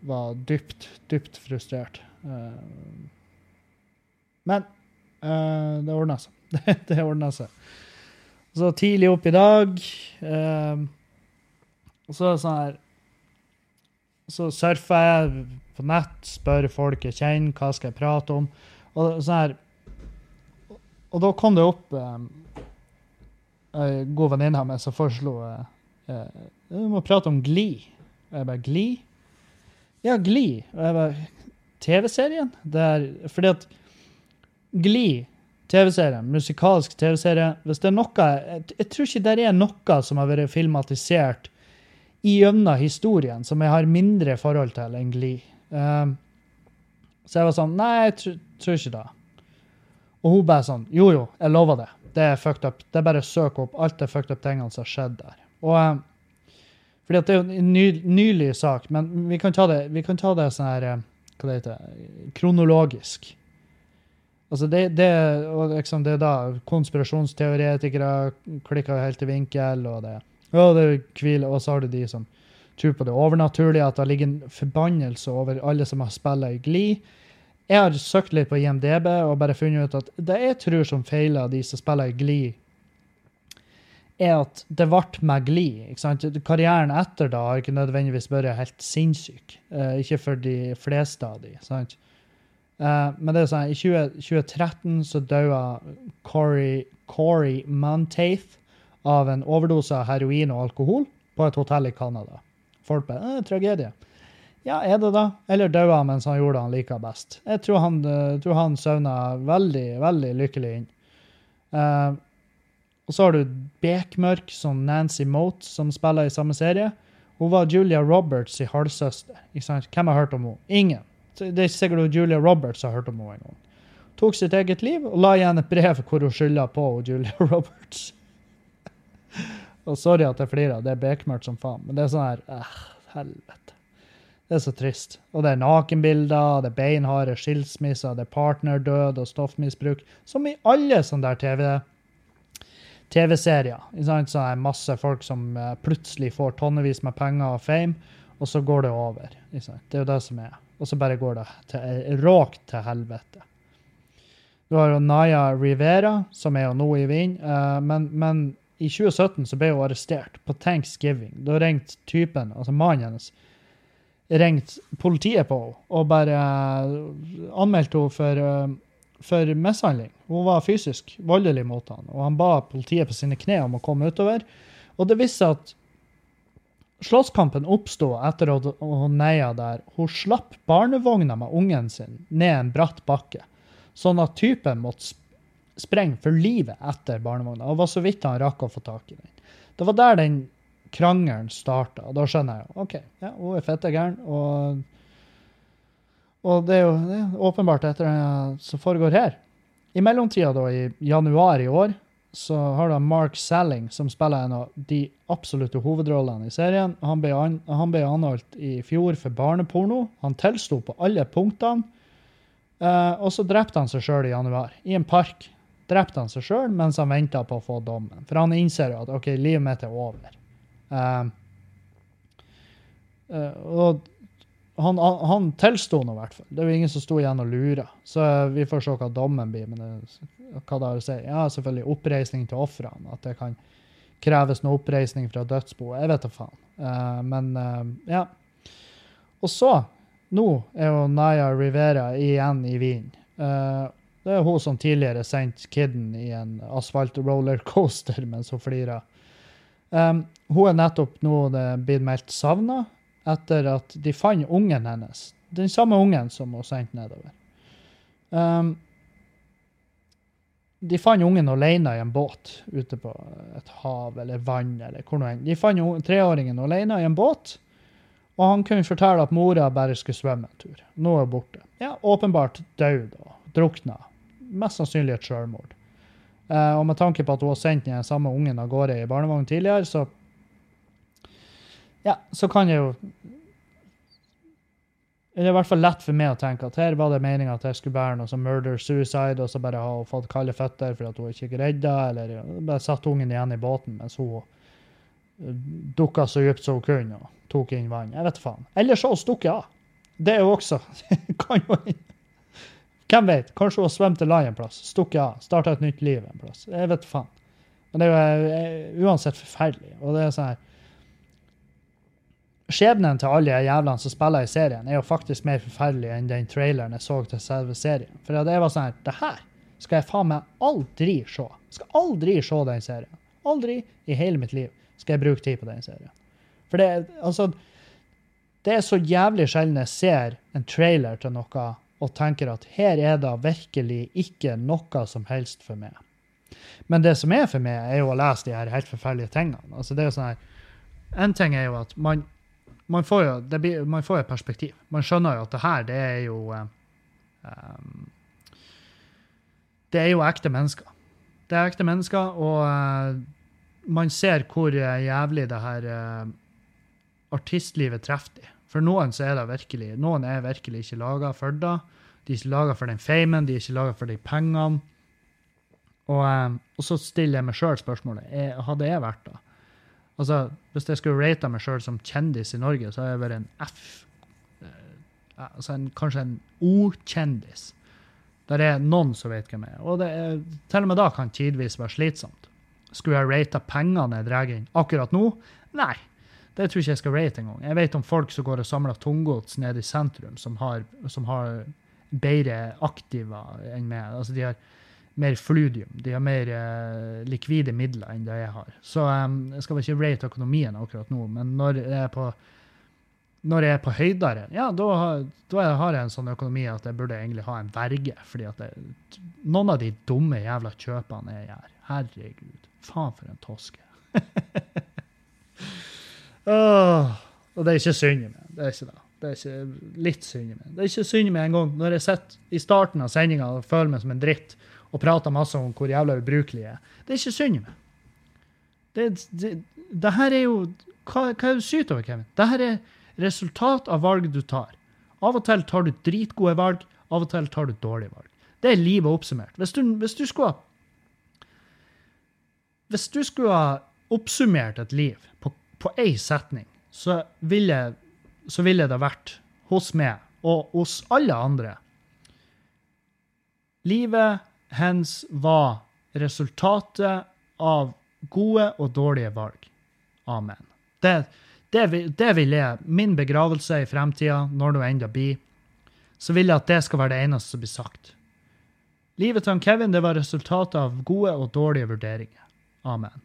var dypt, dypt frustrert. Uh, men uh, det ordna seg. det ordna seg. Så tidlig opp i dag uh, Og så er det sånn her Så surfer jeg på nett, spør folk jeg kjenner, hva skal jeg prate om. Og sånn her Og da kom det opp ei god venninne av meg som foreslo uh, Vi må prate om Gli. Og jeg bare Gli? Ja, Gli. Og jeg bare TV-serien? Fordi at Gli, TV-serie, musikalsk TV-serie Hvis det er noe jeg, jeg, tror ikke det er noe som har vært filmatisert gjennom historien som jeg har mindre forhold til enn Gli. Um, så jeg var sånn Nei, jeg tr tror ikke det. Og hun bare sånn Jo, jo, jeg lover det. Det er fucked up. Det er bare å søke opp alt det fucked up tingene som har skjedd der. Og um, fordi at det er jo en ny, nylig sak, men vi kan ta det, vi kan ta det sånn her Hva det heter Kronologisk. Altså det, det, liksom det er da konspirasjonsteoretikere klikker helt i vinkel, og det, og det hviler, og så har du de som tror på det overnaturlige, at det ligger en forbannelse over alle som har spilt i Gli. Jeg har søkt litt på IMDb og bare funnet ut at det jeg tror som feiler de som spiller i Glee, er at det ble med Glee. ikke sant? Karrieren etter da har ikke nødvendigvis vært helt sinnssyk. Eh, ikke for de fleste av de. sant? Uh, men det er sånn, i 20, 2013 så døde Corey, Corey Montaith av en overdose av heroin og alkohol på et hotell i Canada. Folk bare eh, 'Tragedie'. Ja, er det da? Eller han mens han gjorde det han liker best? Jeg tror han, uh, tror han søvna veldig, veldig lykkelig inn. Uh, og så har du Bekmørk som Nancy Mote, som spiller i samme serie. Hun var Julia Roberts' i halvsøster. Hvem har hørt om henne? Ingen. Det er ikke sikkert Julia Roberts har hørt om henne en gang. Tok sitt eget liv og la igjen et brev hvor hun skylder på Julia Roberts. og sorry at jeg flirer, det er bekmørkt som faen, men det er sånn her eh, Helvete. Det er så trist. Og det er nakenbilder, det er beinharde skilsmisser, det er partnerdød og stoffmisbruk, som i alle sånne der TV TV-serier. Så er masse folk som eh, plutselig får tonnevis med penger og fame, og så går det over. Det er jo det som er og så bare går det til, råkt til helvete. Du har jo Naya Rivera, som er jo nå i vind, uh, men, men, i 2017 så ble hun arrestert på Thanksgiving. Da ringte typen, altså mannen hennes, ringte politiet på henne og bare uh, anmeldte henne for, uh, for mishandling. Hun var fysisk voldelig mot han, og han ba politiet på sine kne om å komme utover. Og det viste seg at Slåsskampen oppsto etter at hun neia der. Hun slapp barnevogna med ungen sin ned en bratt bakke, sånn at typen måtte sprenge for livet etter barnevogna. Og var så vidt han rakk å få tak i den. Det var der den krangelen starta. Da skjønner jeg OK, ja, hun er fette gæren. Og, og det er jo det er åpenbart etter det som foregår her. I mellomtida, da, i januar i år, så har du Mark Salling, som spiller en av de absolutte hovedrollene i serien. Han ble, an, han ble anholdt i fjor for barneporno. Han tilsto på alle punktene. Uh, og så drepte han seg sjøl i januar, i en park. Drepte han seg sjøl mens han venta på å få dommen. For han innser jo at OK, livet mitt er over. Uh, og han, han tilsto nå, i hvert fall. Det var ingen som sto igjen og lura. Så vi får se hva dommen blir. Men det, hva det har å si. Ja, selvfølgelig oppreisning til ofrene. At det kan kreves noe oppreisning fra dødsboet. Jeg vet da faen. Uh, men ja. Og så, nå er jo Naya Rivera igjen i Wien. Det er hun som tidligere sendte kiden i en asfalt-rollercoaster mens hun flira. Um, hun er nettopp nå blitt meldt savna etter at de fant ungen hennes. Den samme ungen som hun sendte nedover. Um, de fant ungen alene i en båt ute på et hav eller vann. eller hvor noe. De fant treåringen alene i en båt, og han kunne fortelle at mora bare skulle svømme en tur. Nå er hun borte. Ja, Åpenbart død og drukna. Mest sannsynlig et selvmord. Uh, og med tanke på at hun har sendt den samme ungen av gårde i barnevogn tidligere, så ja, så kan jeg jo det er i hvert fall lett for meg å tenke at her var det meninga at jeg skulle bære noe som murder-suicide, og så bare ha fått kalde føtter for at hun ikke er redda, eller bare satt ungen igjen i båten mens hun eh, dukka så dypt som hun kunne og tok inn vann. Jeg vet faen. Eller så stukket av. Det er jo også kan jo Hvem vet? Kanskje hun har svømt til land en plass, stukket av, starta et nytt liv en plass. Jeg vet faen. Men det er jo eh, uansett forferdelig. Og det er sånn her skjebnen til alle jævlene som spiller i serien, er jo faktisk mer forferdelig enn den traileren jeg så til selve serien. For det var sånn her Det her skal jeg faen meg aldri se. Skal aldri se den serien. Aldri i hele mitt liv skal jeg bruke tid på den serien. For det, altså, det er så jævlig sjelden jeg ser en trailer til noe og tenker at her er det virkelig ikke noe som helst for meg. Men det som er for meg, er jo å lese de her helt forferdelige tingene. Altså det er jo sånn her, En ting er jo at man man får jo blir, man får et perspektiv. Man skjønner jo at det her, det er jo um, Det er jo ekte mennesker. Det er ekte mennesker, og uh, man ser hvor jævlig det her uh, artistlivet treffer de. For noen så er det virkelig Noen er virkelig ikke laga for det. De er ikke laga for den famen, de er ikke laga for de pengene. Og, um, og, så stiller jeg meg sjøl spørsmålet hadde jeg vært da? Altså, Hvis jeg skulle rate meg sjøl som kjendis i Norge, så hadde jeg vært en F. Eh, altså en, kanskje en O-kjendis. Der er noen som vet hvem jeg er. Og det er, til og med da kan tidvis være slitsomt. Skulle jeg rata pengene jeg drar inn akkurat nå? Nei. Det tror ikke jeg skal rate engang. Jeg vet om folk som går og samler tunggods nede i sentrum, som har, som har bedre aktiva enn meg. Altså, de har mer fludium. De har mer uh, likvide midler enn det jeg har. Så um, jeg skal vel ikke rate økonomien akkurat nå, men når jeg er på når jeg er på høydere, ja, da, da har jeg en sånn økonomi at jeg burde egentlig ha en verge. fordi at jeg, noen av de dumme jævla kjøpene jeg gjør Herregud. Faen for en toske. oh, og det er ikke synd i meg. Det er ikke det. Det er ikke litt synd i meg. Det er ikke synd i meg engang når jeg sitter i starten av sendinga og føler meg som en dritt og prater masse om hvor jævla ubrukelig jeg er. Det er ikke synd i meg. Det, det, det, her er jo Hva, hva er du syter over, Kevin? Det her er resultat av valg du tar. Av og til tar du dritgode valg, av og til tar du dårlige valg. Det er livet oppsummert. Hvis du, hvis du skulle Hvis du skulle ha oppsummert et liv på, på én setning, så ville, så ville det vært hos meg og hos alle andre Livet hens var resultatet av gode og dårlige valg. Amen. Det, det, det vil jeg, min begravelse i fremtida, når det enda blir, så vil jeg at det skal være det eneste som blir sagt. Livet til Kevin det var resultatet av gode og dårlige vurderinger. Amen.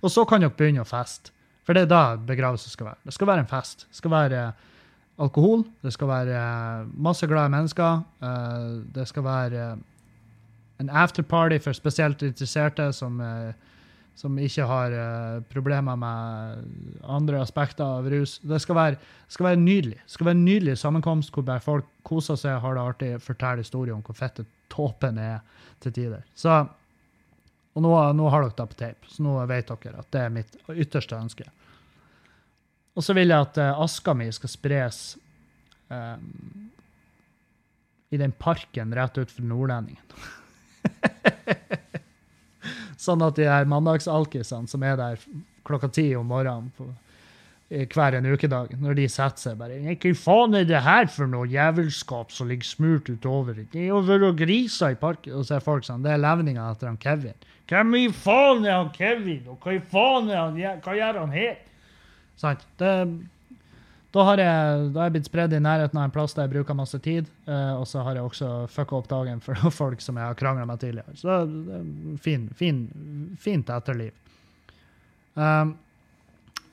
Og så kan dere begynne å feste. For det er da begravelse skal være. Det skal være en fest. Det skal være alkohol. Det skal være eh, masse glade mennesker. Eh, det skal være eh, en afterparty for spesielt interesserte som, som ikke har problemer med andre aspekter av rus. Det skal være, skal være nydelig. Det skal være en nydelig sammenkomst hvor folk koser seg, har det artig, forteller historier om hvor fett tåpen er til tider. Så, og nå, nå har dere det på tape, så nå vet dere at det er mitt ytterste ønske. Og så vil jeg at uh, aska mi skal spres um, i den parken rett utenfor Nordlendingen. sånn at de her mandagsalkisene som er der klokka ti om morgenen på, hver en ukedag, når de setter seg bare Hva faen er det her for noe jævelskap som ligger smurt utover? Det er jo vært griser i parken. Og så er folk sånn Det er levninga etter han Kevin. Hvem i faen er han Kevin? Og hva i faen er han, hva gjør han her? Sant? Det, Da har jeg, da jeg blitt spredd i nærheten av en plass der jeg bruker masse tid. eh, og så har jeg også fucka opp dagen for folk som jeg har krangla med tidligere. Så det er fin, fin, fint etterliv. Um,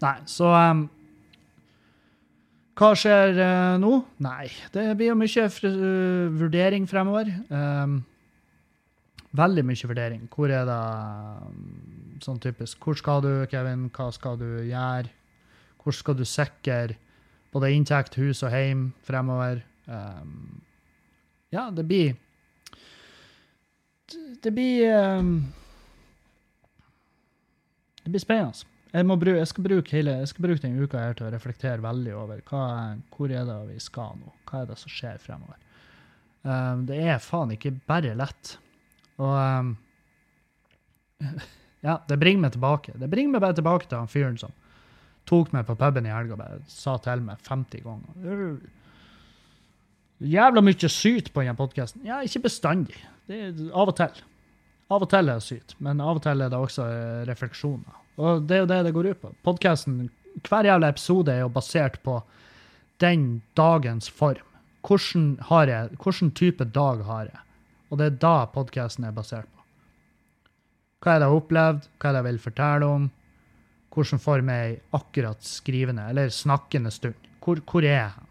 nei, så um, Hva skjer uh, nå? Nei, det blir jo mye uh, vurdering fremover. Um, veldig mye vurdering. Hvor er det um, sånn typisk Hvor skal du, Kevin? Hva skal du gjøre? Hvor skal du sikre både inntekt, hus og hjem fremover? Um, ja, det blir Det, blir um, Det blir spennende. Jeg, må bru, jeg, skal bruke hele, jeg skal bruke denne uka her til å reflektere veldig over hva, hvor er det vi skal nå. Hva er det som skjer fremover. Um, det er faen ikke bare lett. Og um, Ja, det bringer meg tilbake. Det bringer meg bare tilbake til han fyren som tok meg på puben i helga og sa til meg 50 ganger Jævla mye syt på denne podkasten. Ja, ikke bestandig. Det er av og til. Av og til er det syt, men av og til er det også eh, refleksjoner. Og det er jo det det går ut på. Podcasten, hver jævla episode er jo basert på den dagens form. Hvordan, har jeg, hvordan type dag har jeg? Og det er da podkasten er basert på. Hva er det jeg har opplevd? Hva er det jeg vil fortelle om? Hvordan form er jeg akkurat skrivende eller snakkende stund? Hvor, hvor er jeg?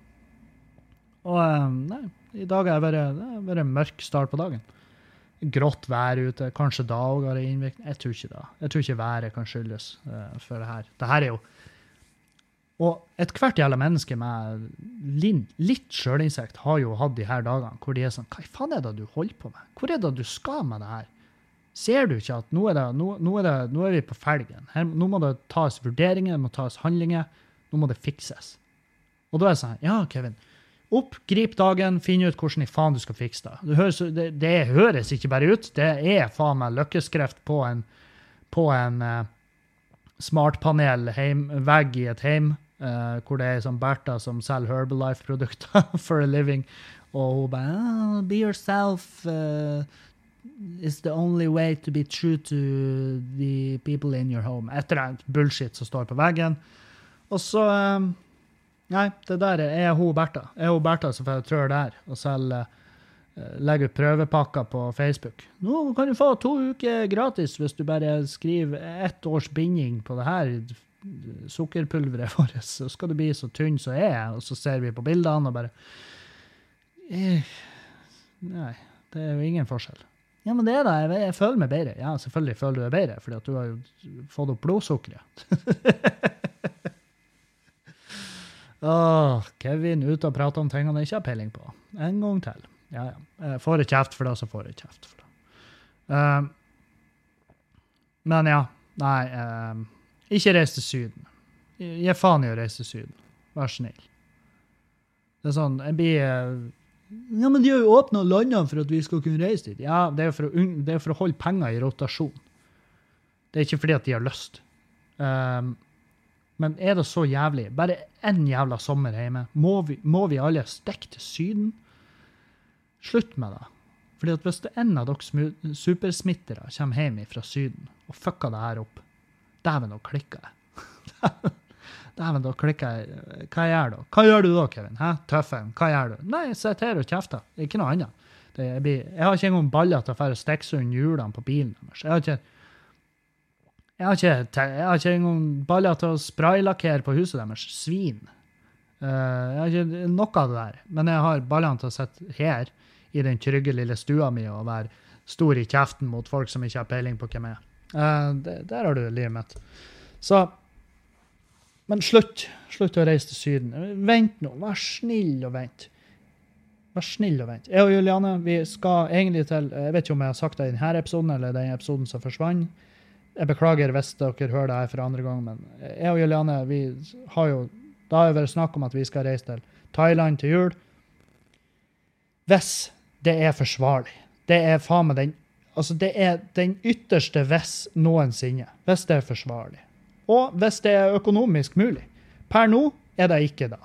Og eh, nei, i dag har jeg vært, det har en mørk start på dagen. Grått vær ute. Kanskje da òg har det innvirkning. Jeg tror ikke det. Jeg tror ikke været kan skyldes uh, for det her. Det her er jo Og ethvert jævla menneske med litt sjølinnsikt har jo hatt de her dagene hvor de er sånn Hva faen er det du holder på med? Hvor er det du skal med det her? Ser du ikke at nå er, det, nå, nå er, det, nå er vi på felgen? Her, nå må det tas vurderinger, det må tas handlinger. Nå må det fikses. Og da er det sånn Ja, Kevin. Opp, grip dagen, finn ut hvordan i faen du skal fikse det. Det høres, det, det høres ikke bare ut, det er faen meg løkkeskreft på en, på en uh, smartpanel heim, vegg i et heim, uh, hvor det er sånn Bertha som selger Herbalife-produkter for a living, og hun bare oh, Be yourself. Uh, is the only way to be true to the people in your home. Et eller annet bullshit som står på veggen. Og så um, Nei, det der er hun Bertha. Er hun Bertha som får trør der og selger uh, legger ut prøvepakker på Facebook. Nå kan du få to uker gratis hvis du bare skriver ett års binding på det her sukkerpulveret vårt. Så skal du bli så tynn som jeg er, og så ser vi på bildene og bare eh, Nei, det er jo ingen forskjell. Ja, men det er da, jeg, jeg føler meg bedre. Ja, selvfølgelig føler du deg bedre, fordi at du har jo fått opp blodsukkeret. Åh, Kevin ute og prater om ting han ikke har peiling på. En gang til. Ja, ja. Får jeg kjeft for det, så får jeg kjeft for det. Uh, men ja. Nei, uh, ikke reis til Syden. Gi faen i å reise til Syden. Vær snill. Det er sånn, jeg blir uh, Ja, men de har jo åpna landene for at vi skal kunne reise dit. Ja, det er for det er for å holde penger i rotasjon. Det er ikke fordi at de har lyst. Um, men er det så jævlig? Bare én jævla sommer hjemme. Må vi, må vi alle stikke til Syden? Slutt med det. Fordi at hvis en av dere supersmittere kommer hjem fra Syden og fucker det her opp, dæven, da klikker jeg. dæven, da klikker jeg. Hva gjør du? Hva gjør du da, Kevin? Hæ? Tøffen? Hva gjør du? Nei, jeg sitter her og kjefter. Ikke noe annet. Jeg, blir, jeg, har ikke engang baller til å stikke seg under hjulene på bilen deres. Jeg har ikke jeg har ikke, jeg har ikke engang baller til å spraylakkere på huset deres. Svin. Uh, jeg har ikke noe av det der. Men jeg har ballene til å sitte her i den trygge lille stua mi og være stor i kjeften mot folk som ikke har peiling på hvem jeg er. Det, der har du livet mitt. Så Men slutt. Slutt å reise til Syden. Vent nå. Vær snill og vent. Vær snill og vent. Jeg og Juliane vi skal egentlig til Jeg vet ikke om jeg har sagt det i denne episoden eller den episoden som forsvant. Jeg beklager hvis dere hører det her for andre gang, men jeg og Juliane vi har jo da har det vært snakk om at vi skal reise til Thailand til jul. Hvis det er forsvarlig. Det er faen meg den Altså, det er den ytterste hvis noensinne. Hvis det er forsvarlig. Og hvis det er økonomisk mulig. Per nå er det ikke det.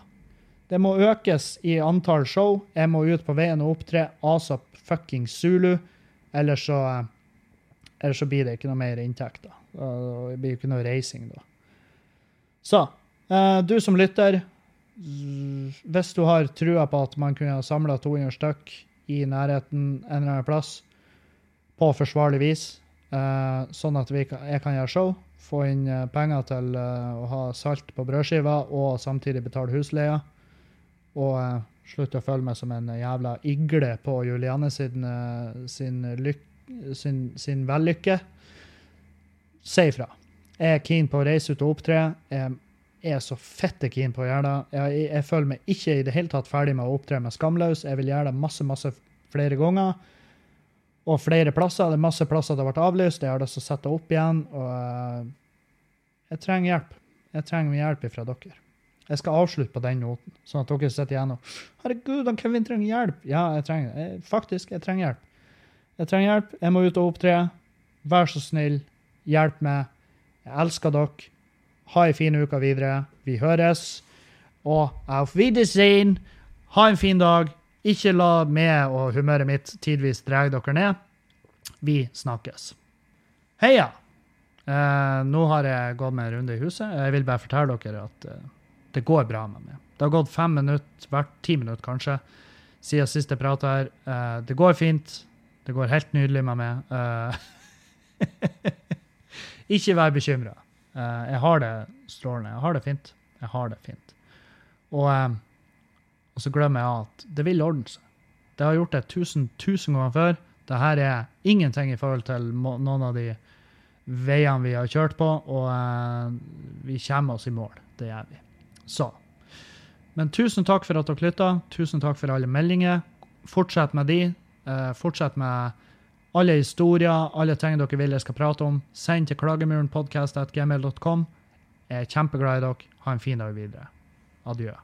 Det må økes i antall show. Jeg må ut på veien og opptre asap fucking Zulu. Eller så eller så blir det ikke noe mer inntekter. Det blir ikke noe reising da. Så eh, du som lytter, Hvis du har trua på at man kunne ha samla 200 stykk i nærheten en eller annen plass på forsvarlig vis, eh, sånn at jeg kan gjøre show, få inn eh, penger til å ha salt på brødskiva og samtidig betale husleia, og slutte å føle meg som en jævla igle på Juliane sin, sin, lyk, sin, sin vellykke, si ifra. Jeg er keen på å reise ut og opptre. Jeg er så fette keen på å gjøre det. Jeg, jeg føler meg ikke i det hele tatt ferdig med å opptre med Skamløs. Jeg vil gjøre det masse, masse flere ganger. Og flere plasser. Det er masse plasser det har vært avlyst. Jeg har lyst til å sette opp igjen. Og eh, jeg trenger hjelp. Jeg trenger hjelp fra dere. Jeg skal avslutte på den noten, sånn at dere sitter igjen og Herregud, han Kevin trenger hjelp. Ja, jeg trenger det. Faktisk, jeg trenger hjelp. Jeg trenger hjelp. Jeg må ut og opptre. Vær så snill, hjelp meg. Jeg elsker dere. Ha ei en fin uke videre. Vi høres. Og auf Wiedersehen. Ha en fin dag. Ikke la meg og humøret mitt tidvis dra dere ned. Vi snakkes. Heia! Eh, nå har jeg gått meg en runde i huset. Jeg vil bare fortelle dere at eh, det går bra med meg. Det har gått fem minutter, hvert ti minutter kanskje, siden sist jeg prata her. Eh, det går fint. Det går helt nydelig med meg. Uh, ikke vær bekymra. Uh, jeg har det strålende. Jeg har det fint. Jeg har det fint. Og, uh, og så glemmer jeg at det vil ordne seg. Det har gjort det tusen, tusen ganger før. Dette er ingenting i forhold til noen av de veiene vi har kjørt på, og vi kommer oss i mål. Det gjør vi. Så. Men tusen takk for at dere lytta. Tusen takk for alle meldinger. Fortsett med de. Uh, fortsett med alle historier, alle ting dere vil jeg skal prate om. Send til klagemurenpodkast.gmil.com. Jeg er kjempeglad i dere. Ha en fin dag videre. Adjø.